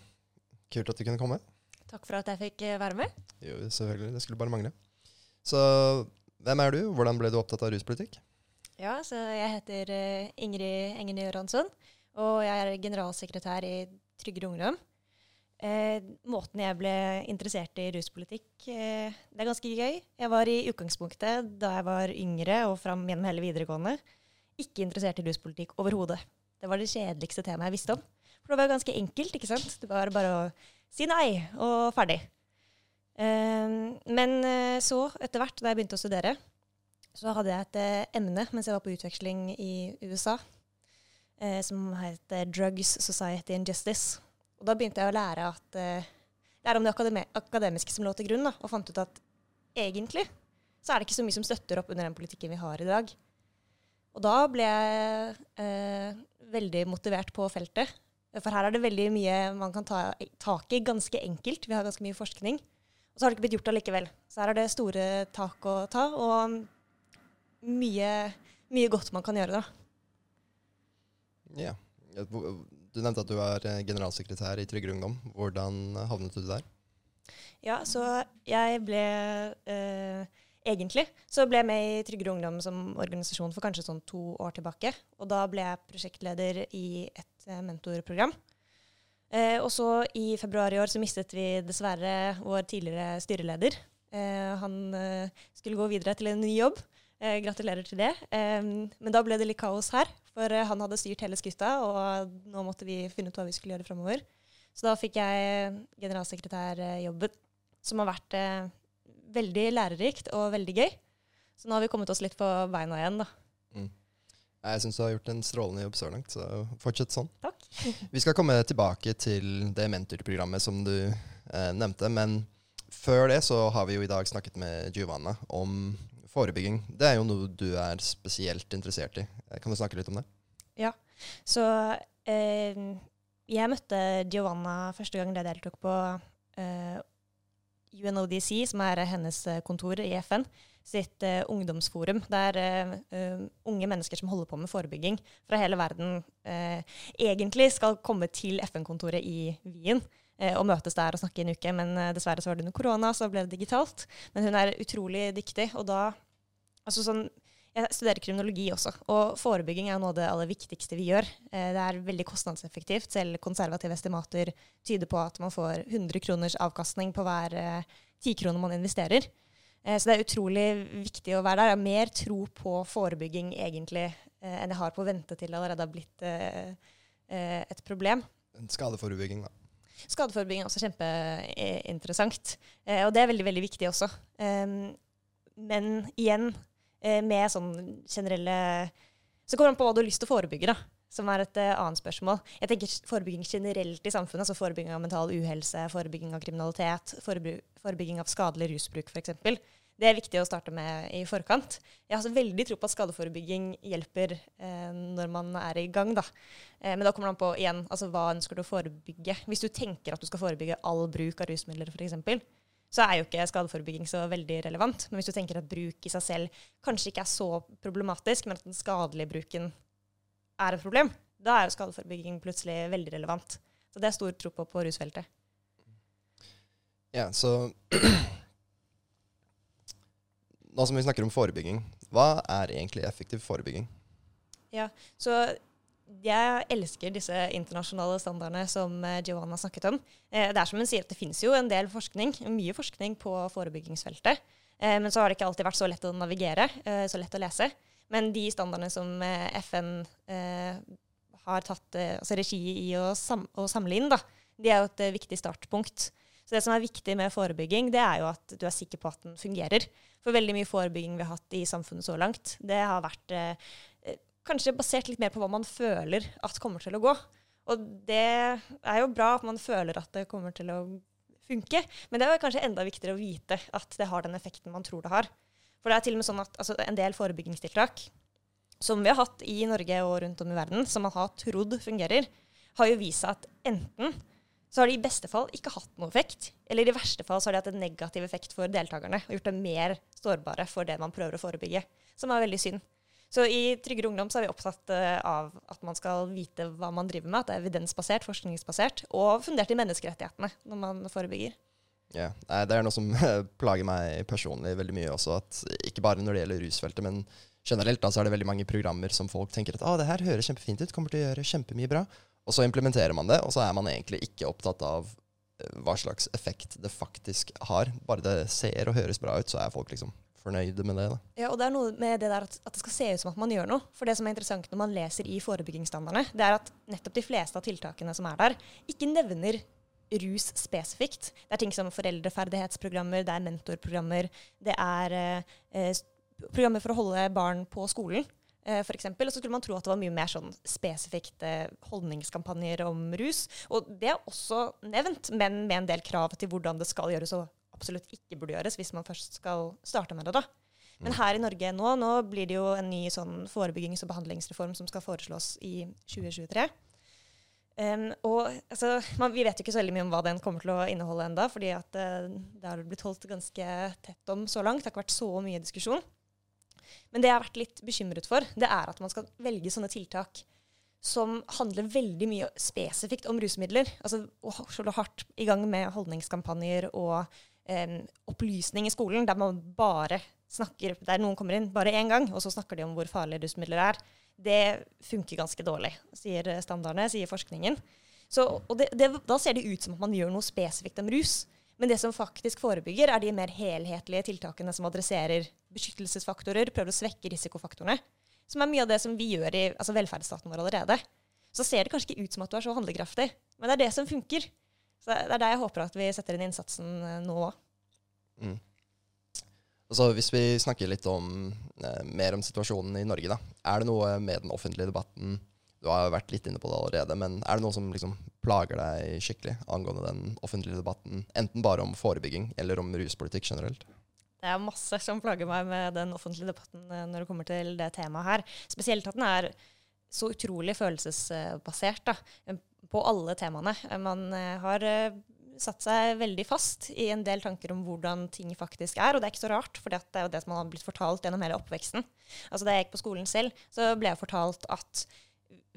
Kult at du kunne komme.
Takk for at jeg fikk eh, være med.
Jo, selvfølgelig. Det skulle bare mangle. Så hvem er du? Hvordan ble du opptatt av ruspolitikk?
Ja, så jeg heter uh, Ingrid Engen Gjøransson, og jeg er generalsekretær i Tryggere Ungdom. Eh, måten jeg ble interessert i ruspolitikk, eh, det er ganske gøy. Jeg var i utgangspunktet, da jeg var yngre og fram gjennom hele videregående, ikke interessert i ruspolitikk overhodet. Det var det kjedeligste temaet jeg visste om. For det var ganske enkelt, ikke sant. Det var bare å si nei, og ferdig. Eh, men eh, så, etter hvert, da jeg begynte å studere, så hadde jeg et eh, emne mens jeg var på utveksling i USA, eh, som het Drugs, Society and Justice. Og da begynte jeg å lære at det om det akademiske som lå til grunn, da, og fant ut at egentlig så er det ikke så mye som støtter opp under den politikken vi har i dag. Og da ble jeg eh, veldig motivert på feltet. For her er det veldig mye man kan ta tak i ganske enkelt. Vi har ganske mye forskning. Og så har det ikke blitt gjort allikevel. Så her er det store tak å ta, og mye, mye godt man kan gjøre,
da. Ja. Du nevnte at du er eh, generalsekretær i Tryggere Ungdom. Hvordan havnet du der?
Ja, så jeg ble eh, Egentlig så ble jeg med i Tryggere Ungdom som organisasjon for kanskje sånn to år tilbake. Og da ble jeg prosjektleder i et eh, mentorprogram. Eh, og så i februar i år så mistet vi dessverre vår tidligere styreleder. Eh, han eh, skulle gå videre til en ny jobb. Eh, gratulerer til det. men da ble det litt kaos her, for han hadde styrt hele skuta, og nå måtte vi finne ut hva vi skulle gjøre framover. Så da fikk jeg generalsekretærjobben, som har vært eh, veldig lærerikt og veldig gøy. Så nå har vi kommet oss litt på beina igjen, da.
Jeg syns du har gjort en strålende jobb så langt, så fortsett sånn.
Takk. (laughs)
vi skal komme tilbake til det mentorprogrammet som du eh, nevnte, men før det så har vi jo i dag snakket med Giovanna om forebygging. Det er jo noe du er spesielt interessert i. Kan du snakke litt om det?
Ja, så eh, jeg møtte Giovanna første gang jeg deltok på eh, UNODC, som er hennes eh, kontor i FN, sitt uh, ungdomsforum. Der uh, unge mennesker som holder på med forebygging fra hele verden, egentlig skal komme til FN-kontoret i Wien og møtes der og snakke i en uke. Men dessverre så var det under korona, så ble det digitalt. Men hun er utrolig dyktig. Og da altså sånn, jeg studerer kriminologi også, og forebygging er noe av det aller viktigste vi gjør. Det er veldig kostnadseffektivt. Selv konservative estimater tyder på at man får 100 kroners avkastning på hver 10 kroner man investerer. Eh, så det er utrolig viktig å være der. Jeg har mer tro på forebygging egentlig enn jeg har på å vente til det allerede har blitt et problem.
Skadeforebygging, da.
Skadeforebygging er også kjempeinteressant. Og det er veldig, veldig viktig også. Men igjen, eh, med sånn generelle Så kommer det an på hva du har lyst til å forebygge, da. Som er et annet spørsmål. Jeg tenker forebygging generelt i samfunnet. altså Forebygging av mental uhelse, forebygging av kriminalitet, forebygging av skadelig rusbruk f.eks. Det er viktig å starte med i forkant. Jeg har så veldig tro på at skadeforebygging hjelper eh, når man er i gang. Da. Eh, men da kommer det an på igjen, altså, hva ønsker du å forebygge. Hvis du tenker at du skal forebygge all bruk av rusmidler f.eks., så er jo ikke skadeforebygging så veldig relevant. Men hvis du tenker at bruk i seg selv kanskje ikke er så problematisk, men at den skadelige bruken er et problem, da er jo skadeforebygging plutselig veldig relevant. Så det er stor tro på på rusfeltet.
Ja, så (clears throat) Nå som vi snakker om forebygging, hva er egentlig effektiv forebygging?
Ja, så jeg elsker disse internasjonale standardene som eh, Giovanna snakket om. Eh, det er som hun sier at det finnes jo en del forskning, mye forskning på forebyggingsfeltet. Eh, men så har det ikke alltid vært så lett å navigere, så lett å lese. Men de standardene som FN har tatt altså regi i å, sam samle inn, da, de er jo et viktig startpunkt. Så det som er viktig med forebygging, det er jo at du er sikker på at den fungerer. For veldig mye forebygging vi har hatt i samfunnet så langt, det har vært kanskje basert litt mer på hva man føler at kommer til å gå. Og det er jo bra at man føler at det kommer til å funke, men det er kanskje enda viktigere å vite at det har den effekten man tror det har. For det er til og med sånn at altså, en del forebyggingstiltak som vi har hatt i Norge og rundt om i verden, som man har trodd fungerer, har jo vist seg at enten så har de i beste fall ikke hatt noe effekt, eller i verste fall så har de hatt en negativ effekt for deltakerne og gjort dem mer sårbare for det man prøver å forebygge, som er veldig synd. Så i Tryggere ungdom så er vi opptatt uh, av at man skal vite hva man driver med, at det er evidensbasert, forskningsbasert, og fundert i menneskerettighetene når man forebygger.
Ja, Det er noe som (laughs) plager meg personlig veldig mye også. at Ikke bare når det gjelder rusfeltet, men generelt da, så er det veldig mange programmer som folk tenker at det her høres kjempefint ut, kommer til å gjøre kjempemye bra. Og så implementerer man det, og så er man egentlig ikke opptatt av eh, hva slags effekt det faktisk har. Bare det ser og høres bra ut, så er folk liksom fornøyde med det. Da.
Ja, og det er noe med det der at, at, det skal se ut som at man gjør noe. For det som er interessant når man leser i forebyggingsstandardene, det er at nettopp de fleste av tiltakene som er der, ikke nevner rus spesifikt. Det er ting som foreldreferdighetsprogrammer, det er mentorprogrammer, det er eh, programmer for å holde barn på skolen. Eh, for eksempel, og så skulle man tro at det var mye mer sånn spesifikke holdningskampanjer om rus. Og det er også nevnt, men med en del krav til hvordan det skal gjøres og absolutt ikke burde gjøres hvis man først skal starte med det. da. Men her i Norge nå, nå blir det jo en ny sånn forebyggings- og behandlingsreform som skal foreslås i 2023. Um, og altså, man, Vi vet jo ikke så veldig mye om hva den kommer til å inneholde enda, fordi at uh, det har blitt holdt ganske tett om så langt. Det har ikke vært så mye diskusjon. Men det jeg har vært litt bekymret for, det er at man skal velge sånne tiltak som handler veldig mye spesifikt om rusmidler. Altså å slå hardt i gang med holdningskampanjer og eh, opplysning i skolen, der man bare snakker Der noen kommer inn bare én gang, og så snakker de om hvor farlige rusmidler er det funker ganske dårlig, sier standardene, sier forskningen. Så, det, det, da ser det ut som at man gjør noe spesifikt om rus. Men det som faktisk forebygger, er de mer helhetlige tiltakene som adresserer beskyttelsesfaktorer, prøver å svekke risikofaktorene. Som er mye av det som vi gjør i altså velferdsstaten vår allerede. Så ser det kanskje ikke ut som at du er så handlekraftig, men det er det som funker. Så det er der jeg håper at vi setter inn innsatsen eh, nå òg. Mm.
Altså, hvis vi snakker litt om, eh, mer om situasjonen i Norge, da. Er det noe med den offentlige debatten Du har vært litt inne på det allerede, men er det noe som liksom plager deg skikkelig angående den offentlige debatten? Enten bare om forebygging eller om ruspolitikk generelt?
Det er masse som plager meg med den offentlige debatten eh, når det kommer til det temaet her. Spesielt at den er så utrolig følelsesbasert da, på alle temaene. Man eh, har eh, satt seg veldig fast i en del tanker om hvordan ting faktisk er. Og det er ikke så rart, for det er jo det som har blitt fortalt gjennom hele oppveksten. Altså Da jeg gikk på skolen selv, så ble jeg fortalt at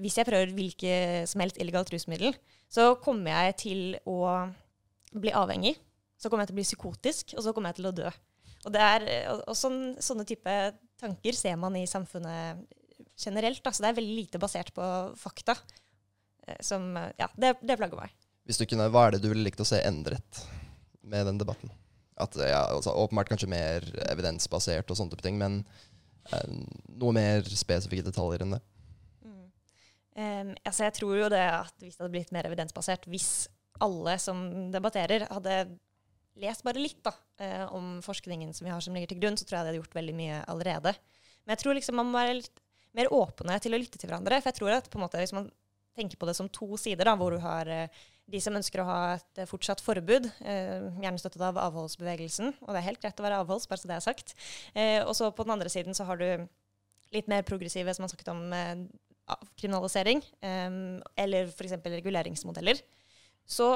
hvis jeg prøver hvilket som helst illegalt rusmiddel, så kommer jeg til å bli avhengig. Så kommer jeg til å bli psykotisk, og så kommer jeg til å dø. Og, er, og, og sånn, sånne type tanker ser man i samfunnet generelt. Altså det er veldig lite basert på fakta. Eh, som, ja, det, det plager meg.
Hvis du kunne, Hva er det du ville likt å se endret med den debatten? At, ja, altså, åpenbart kanskje mer evidensbasert og sånne type ting, men eh, noe mer spesifikke detaljer enn det?
Um, altså jeg tror jo det at hvis det hadde blitt mer evidensbasert, hvis alle som debatterer, hadde lest bare litt da, eh, om forskningen som vi har som ligger til grunn, så tror jeg det hadde gjort veldig mye allerede. Men jeg tror liksom man må være litt mer åpne til å lytte til hverandre. For jeg tror at på en måte, hvis man tenker på det som to sider, da, hvor du har eh, de som ønsker å ha et eh, fortsatt forbud, eh, gjerne støttet av avholdsbevegelsen. Og det er helt greit å være avholds, bare så det er sagt. Eh, og så på den andre siden så har du litt mer progressive, som har snakket om eh, kriminalisering, eh, eller f.eks. reguleringsmodeller. Så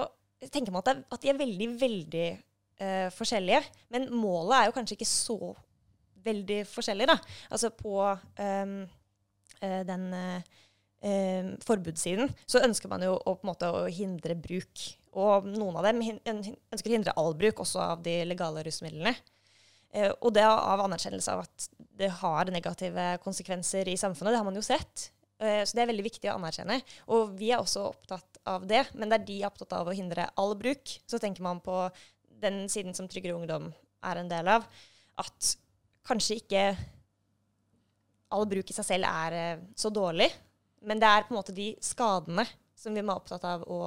tenker man at, de er veldig, veldig uh, forskjellige. Men målet er jo kanskje ikke så veldig forskjellig, da. Altså på den eh, forbudssiden, så ønsker man jo å, på en måte, å hindre bruk. Og noen av dem ønsker å hindre all bruk, også av de legale rusmidlene. Og det av anerkjennelse av at det har negative konsekvenser i samfunnet. Det har man jo sett. Eh, så det er veldig viktig å anerkjenne. Og vi er også opptatt av det. Men der de er opptatt av å hindre all bruk, så tenker man på den siden som Tryggere Ungdom er en del av, at kanskje ikke all bruk i seg selv er eh, så dårlig. Men det er på en måte de skadene som vi er opptatt av å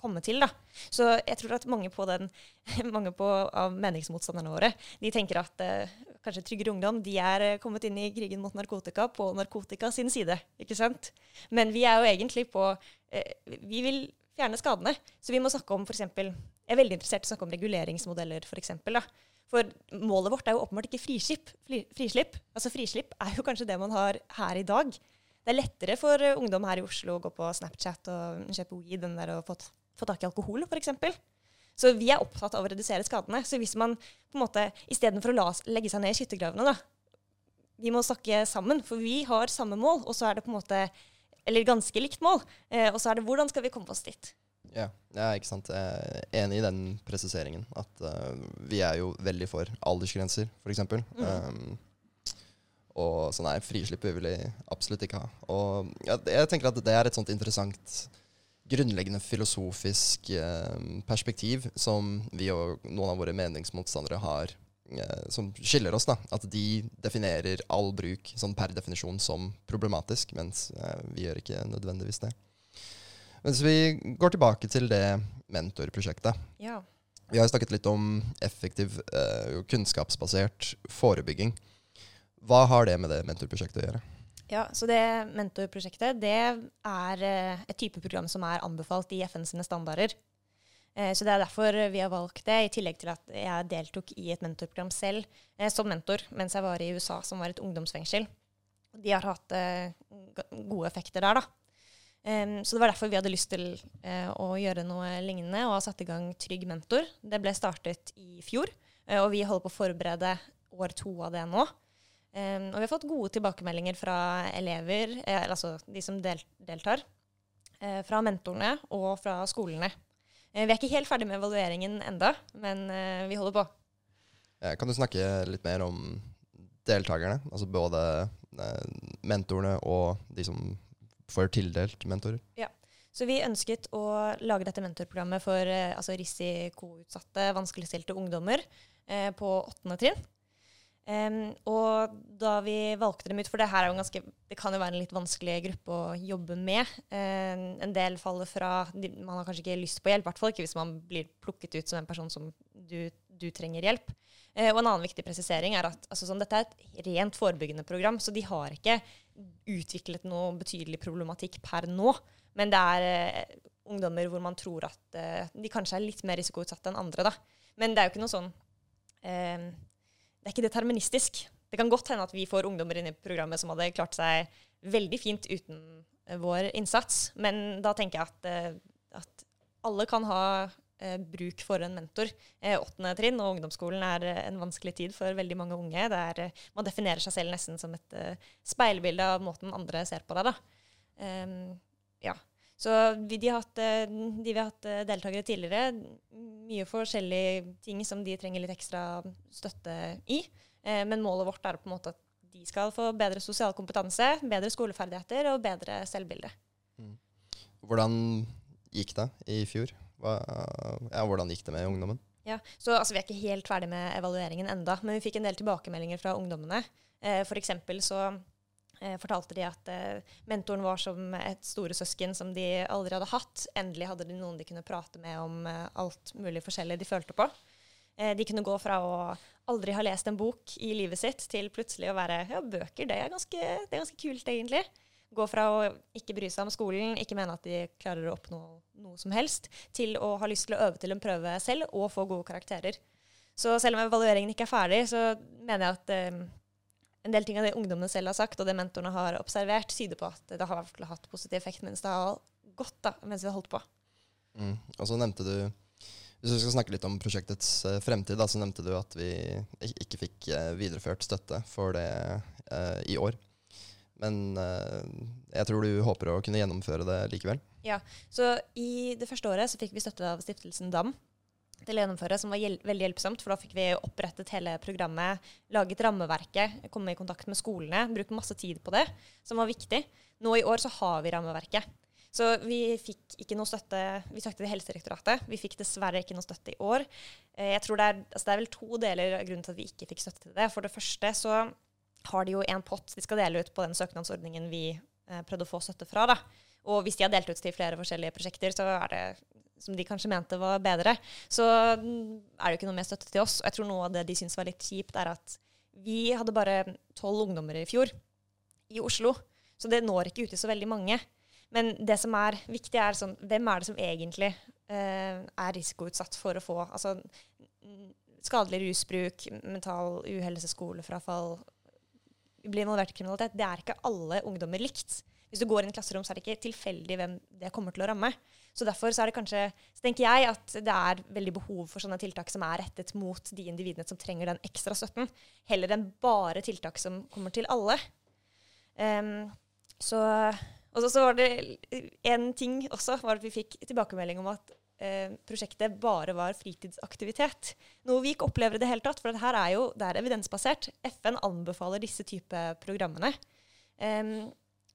komme til. da. Så jeg tror at mange, på den, (laughs) mange på, av meningsmotstanderne våre de tenker at eh, kanskje Tryggere Ungdom de er eh, kommet inn i krigen mot narkotika på narkotika sin side. ikke sant? Men vi er jo egentlig på eh, Vi vil fjerne skadene. Så vi må snakke om f.eks. Jeg er veldig interessert i å snakke om reguleringsmodeller. For, eksempel, da. for målet vårt er jo åpenbart ikke frislipp. frislipp. Altså Frislipp er jo kanskje det man har her i dag det er lettere for uh, ungdom her i Oslo å gå på Snapchat og kjøpe weed enn å få, få tak i alkohol, f.eks. Så vi er opptatt av å redusere skadene. Så hvis man på en måte, istedenfor å la, legge seg ned i skyttergravene, da, vi må snakke sammen, for vi har samme mål, og så er det på en måte Eller ganske likt mål. Eh, og så er det hvordan skal vi komme oss dit?
Ja, ja, ikke sant. Jeg er enig i den presiseringen. At uh, vi er jo veldig for aldersgrenser, f.eks. Mm. Um, og sånn nei, frislipp vil vi absolutt ikke ha. Og ja, jeg tenker at det er et sånt interessant grunnleggende filosofisk eh, perspektiv som vi og noen av våre meningsmotstandere har, eh, som skiller oss. da, At de definerer all bruk sånn per definisjon som problematisk, mens eh, vi gjør ikke nødvendigvis det. Mens vi går tilbake til det mentorprosjektet.
Ja.
Vi har snakket litt om effektiv, kunnskapsbasert forebygging. Hva har det med det mentorprosjektet å gjøre?
Ja, så det mentorprosjektet det er eh, et type program som er anbefalt i FN sine standarder. Eh, så det er derfor vi har valgt det, i tillegg til at jeg deltok i et mentorprogram selv eh, som mentor mens jeg var i USA, som var et ungdomsfengsel. De har hatt gode effekter der, da. så det var derfor vi hadde lyst til å gjøre noe lignende og har satt i gang Trygg mentor. Det ble startet i fjor, og vi holder på å forberede år to av det nå. Um, og vi har fått gode tilbakemeldinger fra elever, eh, altså de som del, deltar, eh, fra mentorene og fra skolene. Eh, vi er ikke helt ferdig med evalueringen enda, men eh, vi holder på.
Kan du snakke litt mer om deltakerne? Altså både eh, mentorene og de som får tildelt mentorer?
Ja. Så vi ønsket å lage dette mentorprogrammet for eh, altså risikoutsatte, vanskeligstilte ungdommer på åttende trinn. Um, og da vi valgte dem ut, for det her er jo ganske, det kan jo være en litt vanskelig gruppe å jobbe med. Um, en del faller fra Man har kanskje ikke lyst på hjelp, i hvert fall ikke hvis man blir plukket ut som en person som du, du trenger hjelp. Uh, og en annen viktig presisering er at altså, sånn, dette er et rent forebyggende program, så de har ikke utviklet noe betydelig problematikk per nå. Men det er uh, ungdommer hvor man tror at uh, de kanskje er litt mer risikoutsatte enn andre. da. Men det er jo ikke noe sånn det er ikke deterministisk. Det kan godt hende at vi får ungdommer inn i programmet som hadde klart seg veldig fint uten uh, vår innsats, men da tenker jeg at, uh, at alle kan ha eh, bruk for en mentor. Åttende trinn og ungdomsskolen er en vanskelig tid for veldig mange unge. Er, man definerer seg selv nesten som et speilbilde av måten andre ser på deg. Um, ja. Så vi, de, hatt, de vi har hatt deltakere tidligere, mye forskjellige ting som de trenger litt ekstra støtte i. Eh, men målet vårt er på en måte at de skal få bedre sosial kompetanse, bedre skoleferdigheter og bedre selvbilde. Mm.
Hvordan gikk det i fjor? Hva, ja, hvordan gikk det med ungdommen?
Ja, så altså, Vi er ikke helt ferdig med evalueringen enda, men vi fikk en del tilbakemeldinger fra ungdommene. Eh, for så eh, fortalte de at eh, mentoren var som et storesøsken som de aldri hadde hatt. Endelig hadde de noen de kunne prate med om eh, alt mulig forskjellig de følte på. Eh, de kunne gå fra å aldri ha lest en bok i livet sitt, til plutselig å være Ja, bøker, det er ganske, det er ganske kult, egentlig. Gå fra å ikke bry seg om skolen, ikke mene at de klarer å oppnå noe som helst, til å ha lyst til å øve til en prøve selv og få gode karakterer. Så selv om evalueringen ikke er ferdig, så mener jeg at eh, en del ting av det ungdommene selv har sagt, og det mentorene har observert, tyder på at det har hatt positiv effekt mens det har gått da, mens vi har holdt på.
Mm. Og så nevnte du Hvis vi skal snakke litt om prosjektets uh, fremtid, da, så nevnte du at vi ikke fikk uh, videreført støtte for det uh, i år. Men jeg tror du håper å kunne gjennomføre det likevel?
Ja. Så i det første året så fikk vi støtte av stiftelsen DAM til å gjennomføre, som var hjel veldig hjelpsomt. For da fikk vi opprettet hele programmet, laget rammeverket, komme i kontakt med skolene. Brukt masse tid på det, som var viktig. Nå i år så har vi rammeverket. Så vi fikk ikke noe støtte Vi søkte til Helsedirektoratet. Vi fikk dessverre ikke noe støtte i år. Eh, jeg tror det er, altså det er vel to deler av grunnen til at vi ikke fikk støtte til det. For det første så har de jo en pott de skal dele ut på den søknadsordningen vi eh, prøvde å få støtte fra. da. Og hvis de har delt ut til flere forskjellige prosjekter, så er det som de kanskje mente var bedre, så er det jo ikke noe mer støtte til oss. Og jeg tror noe av det de syns var litt kjipt, er at vi hadde bare tolv ungdommer i fjor i Oslo. Så det når ikke ut til så veldig mange. Men det som er viktig, er sånn Hvem er det som egentlig eh, er risikoutsatt for å få altså, skadelig rusbruk, mental uhelse, skolefrafall, bli involvert i kriminalitet? Det er ikke alle ungdommer likt. Hvis du går inn i klasserom, så er det ikke tilfeldig hvem det kommer til å ramme. Så derfor så er det kanskje, så tenker jeg at det er veldig behov for sånne tiltak som er rettet mot de individene som trenger den ekstra støtten, heller enn bare tiltak som kommer til alle. Um, så, og så, så, var det en ting også, var at vi fikk tilbakemelding om at Eh, prosjektet bare var fritidsaktivitet. Noe vi ikke opplever i det hele tatt, for det her er jo det er evidensbasert. FN anbefaler disse type programmene. Um,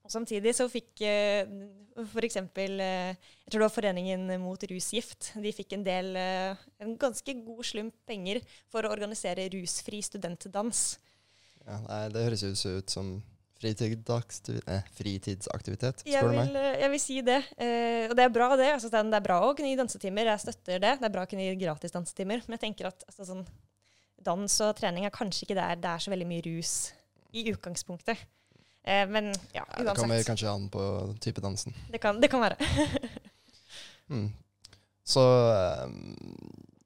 og samtidig så fikk uh, f.eks. Uh, jeg tror det var Foreningen mot rusgift. De fikk en del, uh, en ganske god slump penger for å organisere rusfri studentdans.
Ja, nei, Det høres jo ut som fritidsaktivitet, eh, fritidsaktivitet
Jeg
spør du meg.
eh, jeg vil si det. Eh, og det er bra, det. Altså, det er- det er bra å kunne gi dansetimer. Jeg støtter det. Det er bra å kunne gi gratis dansetimer. Men jeg tenker at altså, sånn, dans og trening er kanskje ikke der det er så veldig mye rus i utgangspunktet. Eh, men ja,
Ja, det kommer
uansett.
kanskje an på type dansen.
Det kan, det kan være. (laughs)
Mm. Så eh,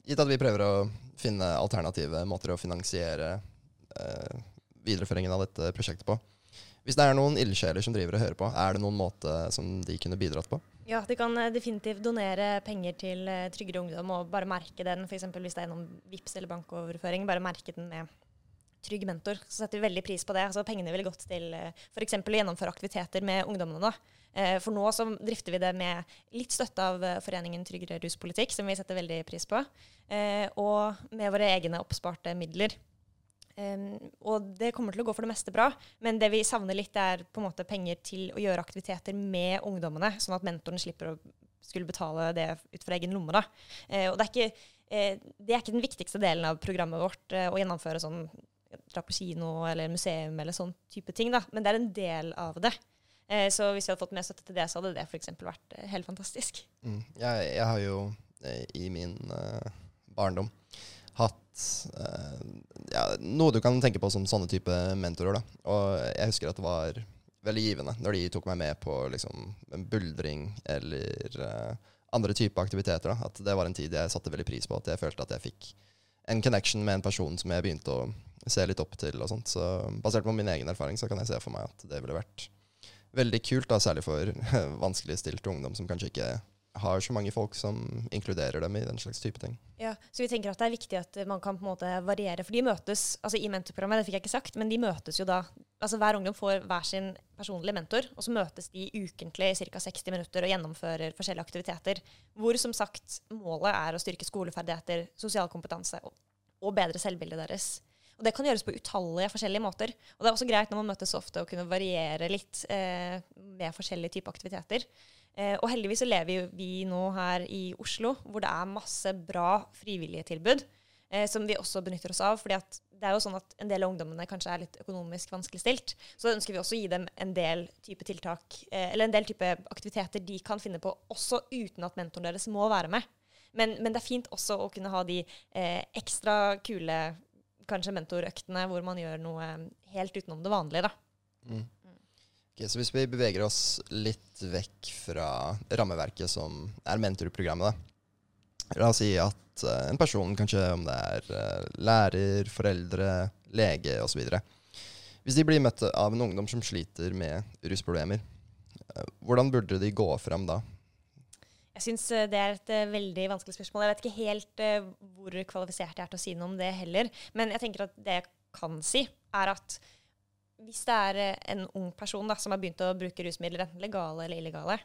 gitt at vi prøver å finne alternative måter å finansiere eh, videreføringen av dette prosjektet på. Hvis det er noen ildsjeler som driver og hører på, er det noen måte som de kunne bidratt på?
Ja, de kan eh, definitivt donere penger til Tryggere ungdom og bare merke den, f.eks. hvis det er gjennom VIPS eller bankoverføring, bare merke den med Trygg mentor. Så setter vi veldig pris på det. Altså, pengene ville gått til uh, f.eks. å gjennomføre aktiviteter med ungdommene. Eh, for nå så drifter vi det med litt støtte av eh, Foreningen Tryggere ruspolitikk, som vi setter veldig pris på, eh, og med våre egne oppsparte midler. Og det kommer til å gå for det meste bra, men det vi savner litt, er på en måte penger til å gjøre aktiviteter med ungdommene, sånn at mentoren slipper å skulle betale det ut fra egen lomme. Da. Eh, og det er, ikke, eh, det er ikke den viktigste delen av programmet vårt, eh, å gjennomføre sånn dra på kino eller museum eller sånn type ting, da. men det er en del av det. Eh, så hvis vi hadde fått mer støtte til det, så hadde det f.eks. vært eh, helt fantastisk.
Mm. Jeg, jeg har jo eh, i min eh, barndom hatt eh, ja, noe du kan tenke på som sånne type mentorer. Da. Og jeg husker at det var veldig givende når de tok meg med på liksom, en buldring eller eh, andre typer aktiviteter. Da. At det var en tid jeg satte veldig pris på. At jeg følte at jeg fikk en connection med en person som jeg begynte å se litt opp til. og sånt. Så Basert på min egen erfaring så kan jeg se for meg at det ville vært veldig kult, da, særlig for (laughs) vanskeligstilte ungdom som kanskje ikke har så mange folk som inkluderer dem i den slags type ting.
Ja, så vi tenker at det er viktig at man kan på en måte variere. For de møtes altså i mentorprogrammet, det fikk jeg ikke sagt, men de møtes jo da altså Hver ungdom får hver sin personlige mentor, og så møtes de ukentlig i ca. 60 minutter og gjennomfører forskjellige aktiviteter. Hvor som sagt målet er å styrke skoleferdigheter, sosial kompetanse og, og bedre selvbildet deres. Og det kan gjøres på utallige forskjellige måter. Og det er også greit når man møtes ofte å kunne variere litt eh, med forskjellige typer aktiviteter. Eh, og heldigvis så lever vi nå her i Oslo, hvor det er masse bra frivillige tilbud. Eh, som vi også benytter oss av. fordi det er jo sånn at en del av ungdommene kanskje er litt økonomisk vanskeligstilt. Så ønsker vi også å gi dem en del type tiltak, eh, eller en del type aktiviteter de kan finne på, også uten at mentoren deres må være med. Men, men det er fint også å kunne ha de eh, ekstra kule kanskje mentorøktene hvor man gjør noe helt utenom det vanlige. da.
Mm. Okay, så hvis vi beveger oss litt vekk fra rammeverket som er mentorprogrammet, da. La oss si at eh, en person, kanskje om det er eh, lærer, foreldre, lege osv. Hvis de blir møtt av en ungdom som sliter med rusproblemer, eh, hvordan burde de gå fram da?
Jeg syns det er et uh, veldig vanskelig spørsmål. Jeg vet ikke helt uh, hvor kvalifisert jeg er til å si noe om det heller. Men jeg tenker at det jeg kan si, er at hvis det er en ung person da, som har begynt å bruke rusmidler, enten legale eller illegale,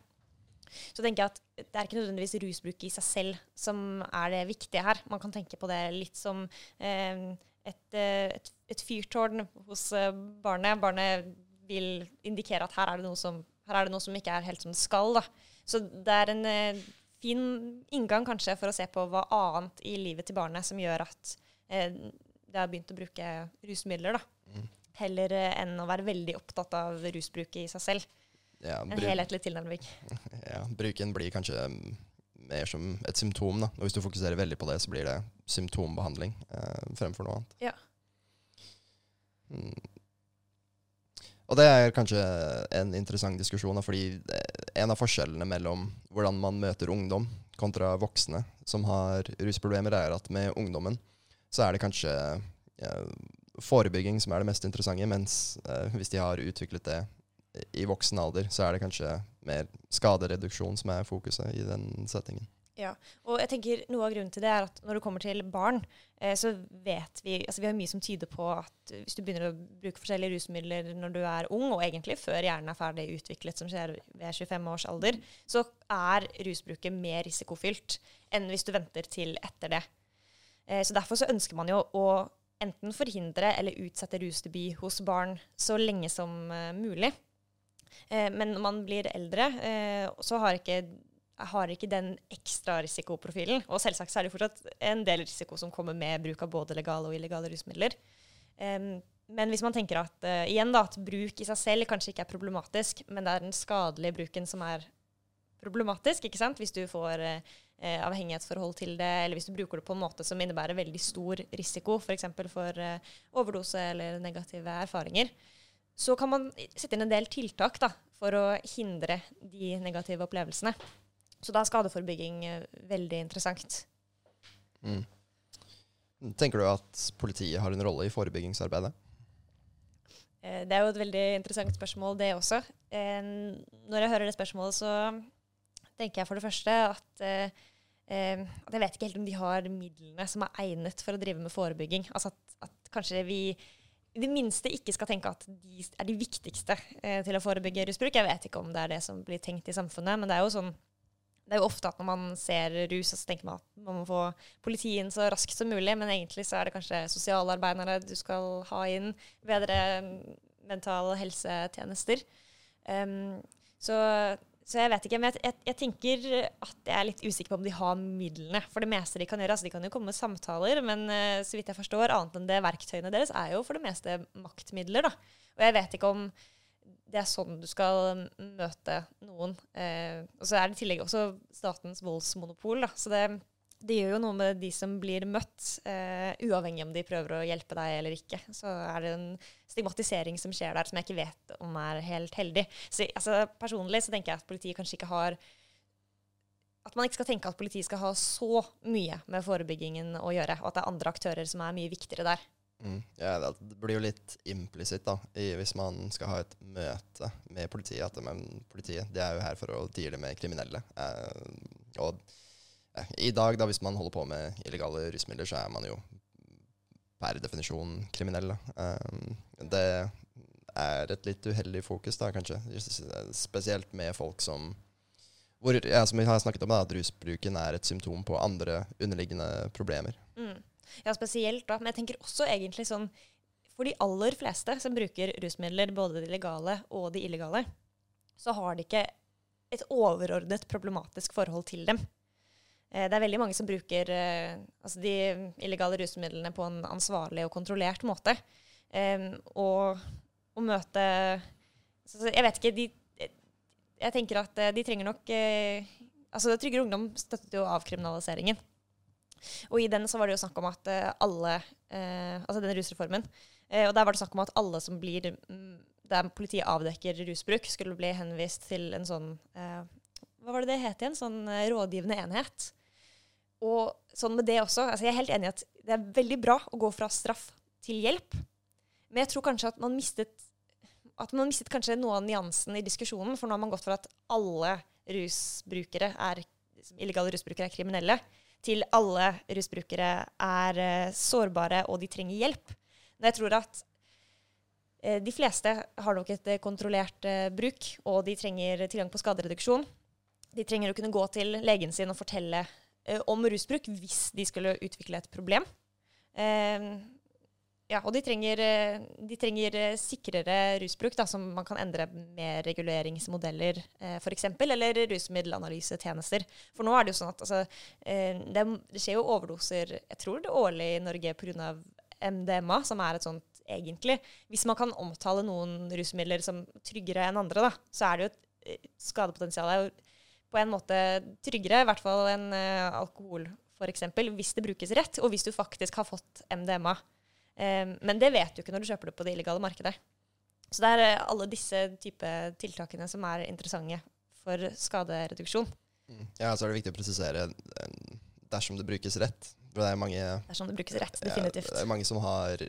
så tenker jeg at det er ikke nødvendigvis rusbruk i seg selv som er det viktige her. Man kan tenke på det litt som et, et, et, fyrtårn hos barnet. Barnet vil indikere at her er det noe som, er det noe som ikke er helt som det skal. da. Så det er en eh, fin inngang kanskje for å se på hva annet i livet til barnet som gjør at eh, det har begynt å bruke rusmidler. da. Mm. Heller eh, enn å være veldig opptatt av rusbruket i seg selv.
Ja,
en helhetlig tilnærming. (laughs)
Ja, bruken blir kanskje mer som et symptom. da. Og hvis du fokuserer veldig på det, så blir det symptombehandling eh, fremfor noe annet.
Ja.
Mm. Og det er kanskje en interessant diskusjon, fordi en av forskjellene mellom hvordan man møter ungdom kontra voksne som har rusproblemer, er at med ungdommen så er det kanskje forebygging som er det mest interessante, mens eh, hvis de har utviklet det i voksen alder, så er det kanskje mer skadereduksjon som er fokuset i den settingen.
Ja, og jeg tenker Noe av grunnen til det er at når det kommer til barn, eh, så vet vi altså vi har mye som tyder på at hvis du begynner å bruke forskjellige rusmidler når du er ung, og egentlig før hjernen er ferdig utviklet, som skjer ved 25 års alder, så er rusbruket mer risikofylt enn hvis du venter til etter det. Eh, så Derfor så ønsker man jo å enten forhindre eller utsette rusdebut hos barn så lenge som uh, mulig. Eh, men når man blir eldre, eh, så har ikke har ikke den ekstra risikoprofilen. Og selvsagt så er det fortsatt en del risiko som kommer med bruk av både legale og illegale rusmidler. Um, men hvis man tenker at, uh, igjen da, at bruk i seg selv kanskje ikke er problematisk, men det er den skadelige bruken som er problematisk, ikke sant? hvis du får uh, avhengighetsforhold til det, eller hvis du bruker det på en måte som innebærer veldig stor risiko, f.eks. for, for uh, overdose eller negative erfaringer, så kan man sette inn en del tiltak da, for å hindre de negative opplevelsene. Så da er skadeforebygging veldig interessant.
Mm. Tenker du at politiet har en rolle i forebyggingsarbeidet?
Eh, det er jo et veldig interessant spørsmål, det også. Eh, når jeg hører det spørsmålet, så tenker jeg for det første at, eh, at jeg vet ikke helt om de har midlene som er egnet for å drive med forebygging. Altså at, at kanskje vi i det minste ikke skal tenke at de er de viktigste til å forebygge rusbruk. Jeg vet ikke om det er det som blir tenkt i samfunnet, men det er jo sånn det er jo ofte at når man ser rus, så tenker man at man må få politiet inn så raskt som mulig, men egentlig så er det kanskje sosialarbeidere du skal ha inn. Bedre mentale helsetjenester. Um, så, så, jeg vet ikke. Men jeg, jeg, jeg, tenker at jeg er litt usikker på om de har midlene for det meste de kan gjøre. Altså, de kan jo komme med samtaler, men uh, så vidt jeg forstår, annet enn det verktøyene deres er jo for det meste maktmidler. da. Og jeg vet ikke om det er sånn du skal møte noen. Eh, og så er det i tillegg også statens voldsmonopol. Da. Så det, det, gjør jo noe med de som blir møtt, eh, uavhengig om de prøver å hjelpe deg eller ikke. Så er det en stigmatisering som skjer der, som jeg ikke vet om er helt heldig. Så altså, Personlig så tenker jeg at politiet kanskje ikke har at man ikke skal tenke at politiet skal ha så mye med forebyggingen å gjøre, og at det er andre aktører som er mye viktigere der.
Mm. Ja, det blir jo litt implisitt da, hvis man skal ha et møte med politiet. At men, politiet de er jo her for å deale med kriminelle. Eh, og eh, i dag, da, hvis man holder på med illegale rusmidler, så er man jo per definisjon kriminell. Eh, det er et litt uheldig fokus, da, kanskje. Spesielt med folk som hvor, ja, som vi har snakket om, da, at rusbruken er et symptom på andre underliggende problemer.
Mm. Ja, spesielt da. Men jeg tenker også egentlig sånn For de aller fleste som bruker rusmidler, både de legale og de illegale, så har de ikke et overordnet problematisk forhold til dem. Eh, det er veldig mange som bruker eh, altså de illegale rusmidlene på en ansvarlig og kontrollert måte. Eh, og å møte Jeg vet ikke de, Jeg tenker at de trenger nok altså Tryggere Ungdom støttet jo avkriminaliseringen. Og i den så var det jo snakk om at eh, alle eh, Altså denne rusreformen. Eh, og der var det snakk om at alle som blir mm, Der politiet avdekker rusbruk, skulle bli henvist til en sånn Hva var det det het igjen? Sånn rådgivende enhet. Og sånn med det også. Altså jeg er helt enig i at det er veldig bra å gå fra straff til hjelp. Men jeg tror kanskje at man mistet at man mistet kanskje noe av nyansen i diskusjonen. For nå har man gått for at alle rusbrukere er, illegale rusbrukere er kriminelle til alle rusbrukere er uh, sårbare, og de trenger hjelp. Men jeg tror at uh, de fleste har nok et uh, kontrollert bruk, og de trenger tilgang på skadereduksjon. De trenger å kunne gå til legen sin og fortelle om rusbruk hvis de skulle utvikle et problem. Ja, og de trenger, eh, de trenger eh, sikrere rusbruk, da, som man kan endre med reguleringsmodeller eh, f.eks., eller rusmiddelanalysetjenester. For nå er det jo sånn at altså, eh, det, skjer jo overdoser jeg tror det årlig i Norge pga. MDMA, som er et sånt egentlig Hvis man kan omtale noen rusmidler som tryggere enn andre, da, så er det jo et skadepotensial er jo på en måte tryggere, i hvert fall enn alkohol f.eks., hvis det brukes rett, og hvis du faktisk har fått MDMA. Um, men det vet du ikke når du kjøper det på det illegale markedet. Så det er eh, alle disse type tiltakene som er interessante for skadereduksjon.
Mm. Ja, så er det viktig å presisere eh, dersom det brukes rett. Det er mange
Dersom det brukes rett, definitivt.
Ja, det er mange som, har,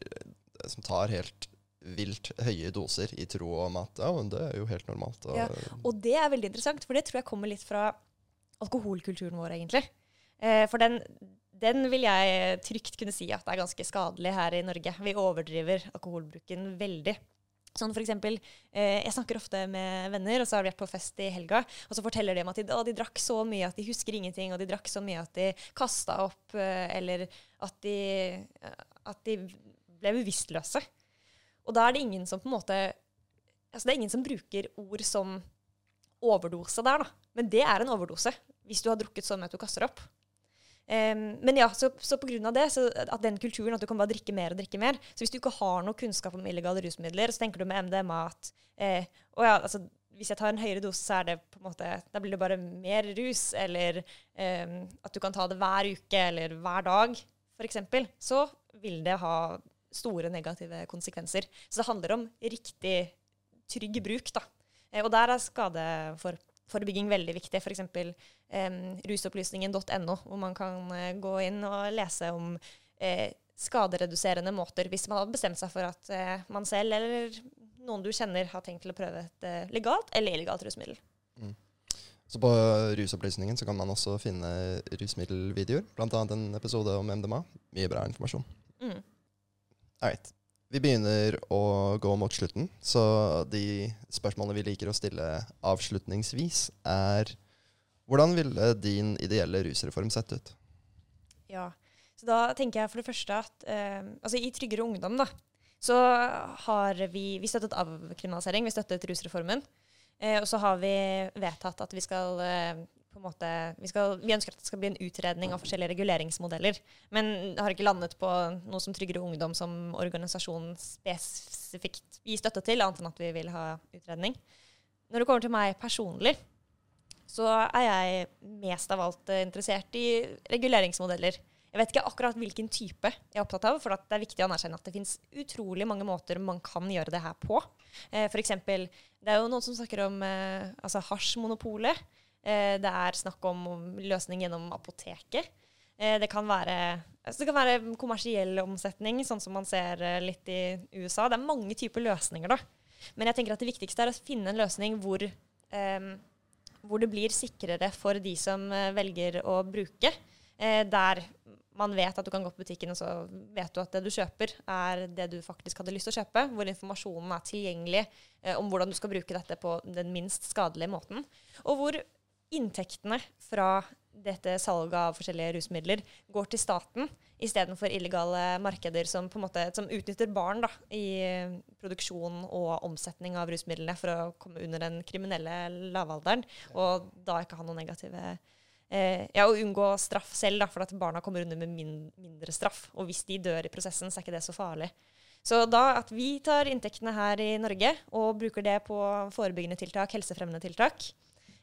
som tar helt vilt høye doser i tro om at ja, men det er jo helt normalt.
Og, ja, og det er veldig interessant, for det tror jeg kommer litt fra alkoholkulturen vår, egentlig. Eh, for den, den vil jeg trygt kunne si at er ganske skadelig her i Norge. Vi overdriver alkoholbruken veldig. Sånn for eksempel, eh, Jeg snakker ofte med venner, og så har de vært på fest i helga. Og så forteller de om at de, å, de, drakk så mye at de husker ingenting, og de drakk så mye at de kasta opp, eh, eller at de, at de ble bevisstløse. Og da er det ingen som på en måte altså Det er ingen som bruker ord som overdose der, da. Men det er en overdose hvis du har drukket så mye at du kaster opp. Um, men ja, så, så på grunn av det, at den kulturen at du kan bare drikke mer og drikke mer Så hvis du ikke har noe kunnskap om illegale rusmidler, så tenker du med MDMA at eh, ja, altså, hvis jeg tar en høyere dose, så er det på en måte, da blir det bare mer rus. Eller um, at du kan ta det hver uke eller hver dag, f.eks. Så vil det ha store negative konsekvenser. Så det handler om riktig trygg bruk. da. Eh, og der er skadeforebygging veldig viktig. For Um, rusopplysningen.no, hvor man kan uh, gå inn og lese om uh, skadereduserende måter hvis man har bestemt seg for at uh, man selv eller noen du kjenner har tenkt til å prøve et legalt eller illegalt rusmiddel. Mm.
Så på rusopplysningen så kan man også finne rusmiddelvideoer, bl.a. en episode om MDMA. Mye bra informasjon. Mm. Alright. Vi begynner å gå mot slutten, så de spørsmålene vi liker å stille avslutningsvis, er hvordan ville din ideelle rusreform sett ut?
Ja, så da tenker jeg for det første at eh, altså i Tryggere ungdom, da, så har vi, vi støttet avkriminalisering, vi støttet rusreformen. Eh, og så har vi vedtatt at vi skal eh, på en måte, vi, skal, vi, ønsker at det skal bli en utredning av forskjellige reguleringsmodeller. Men har ikke landet på noe som Tryggere Ungdom som organisasjon spesifikt gir støtte til, annet enn at vi vil ha utredning. Når det kommer til meg personlig, så er jeg mest av alt interessert i reguleringsmodeller. Jeg vet ikke akkurat hvilken type jeg er opptatt av, for det er viktig å anerkjenne at det finnes utrolig mange måter man kan gjøre det her på. Eh, eksempel, det er jo noen som snakker om eh, altså hasjmonopolet. Eh, det er snakk om løsning gjennom apoteket. Eh, det kan, være, altså det kan være kommersiell omsetning, sånn som man ser eh, litt i USA. Det er mange typer løsninger, da. Men jeg tenker at det viktigste er å finne en løsning hvor, eh, hvor det blir sikrere for de som velger å bruke. Eh, der man vet at du kan gå på butikken og så vet du at det du kjøper, er det du faktisk hadde lyst til å kjøpe. Hvor informasjonen er tilgjengelig eh, om hvordan du skal bruke dette på den minst skadelige måten. Og hvor inntektene fra dette salget av forskjellige rusmidler går til staten istedenfor illegale markeder som måte som utnytter barn da, i produksjon og omsetning av rusmidlene for å komme under den kriminelle lavalderen, og da ikke ha noen negative eh, Ja, og unngå straff selv, da, for at barna kommer under med min, mindre straff. Og hvis de dør i prosessen, så er ikke det så farlig. Så da at vi tar inntektene her i Norge og bruker det på forebyggende tiltak, helsefremmende tiltak,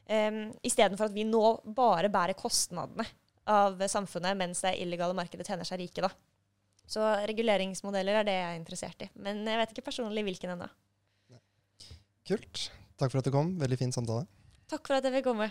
Um, Istedenfor at vi nå bare bærer kostnadene av samfunnet, mens det illegale markedet tjener seg rike. da. Så reguleringsmodeller er det jeg er interessert i. Men jeg vet ikke personlig hvilken ennå.
Kult. Takk for at du kom. Veldig fin samtale.
Takk for at jeg fikk komme.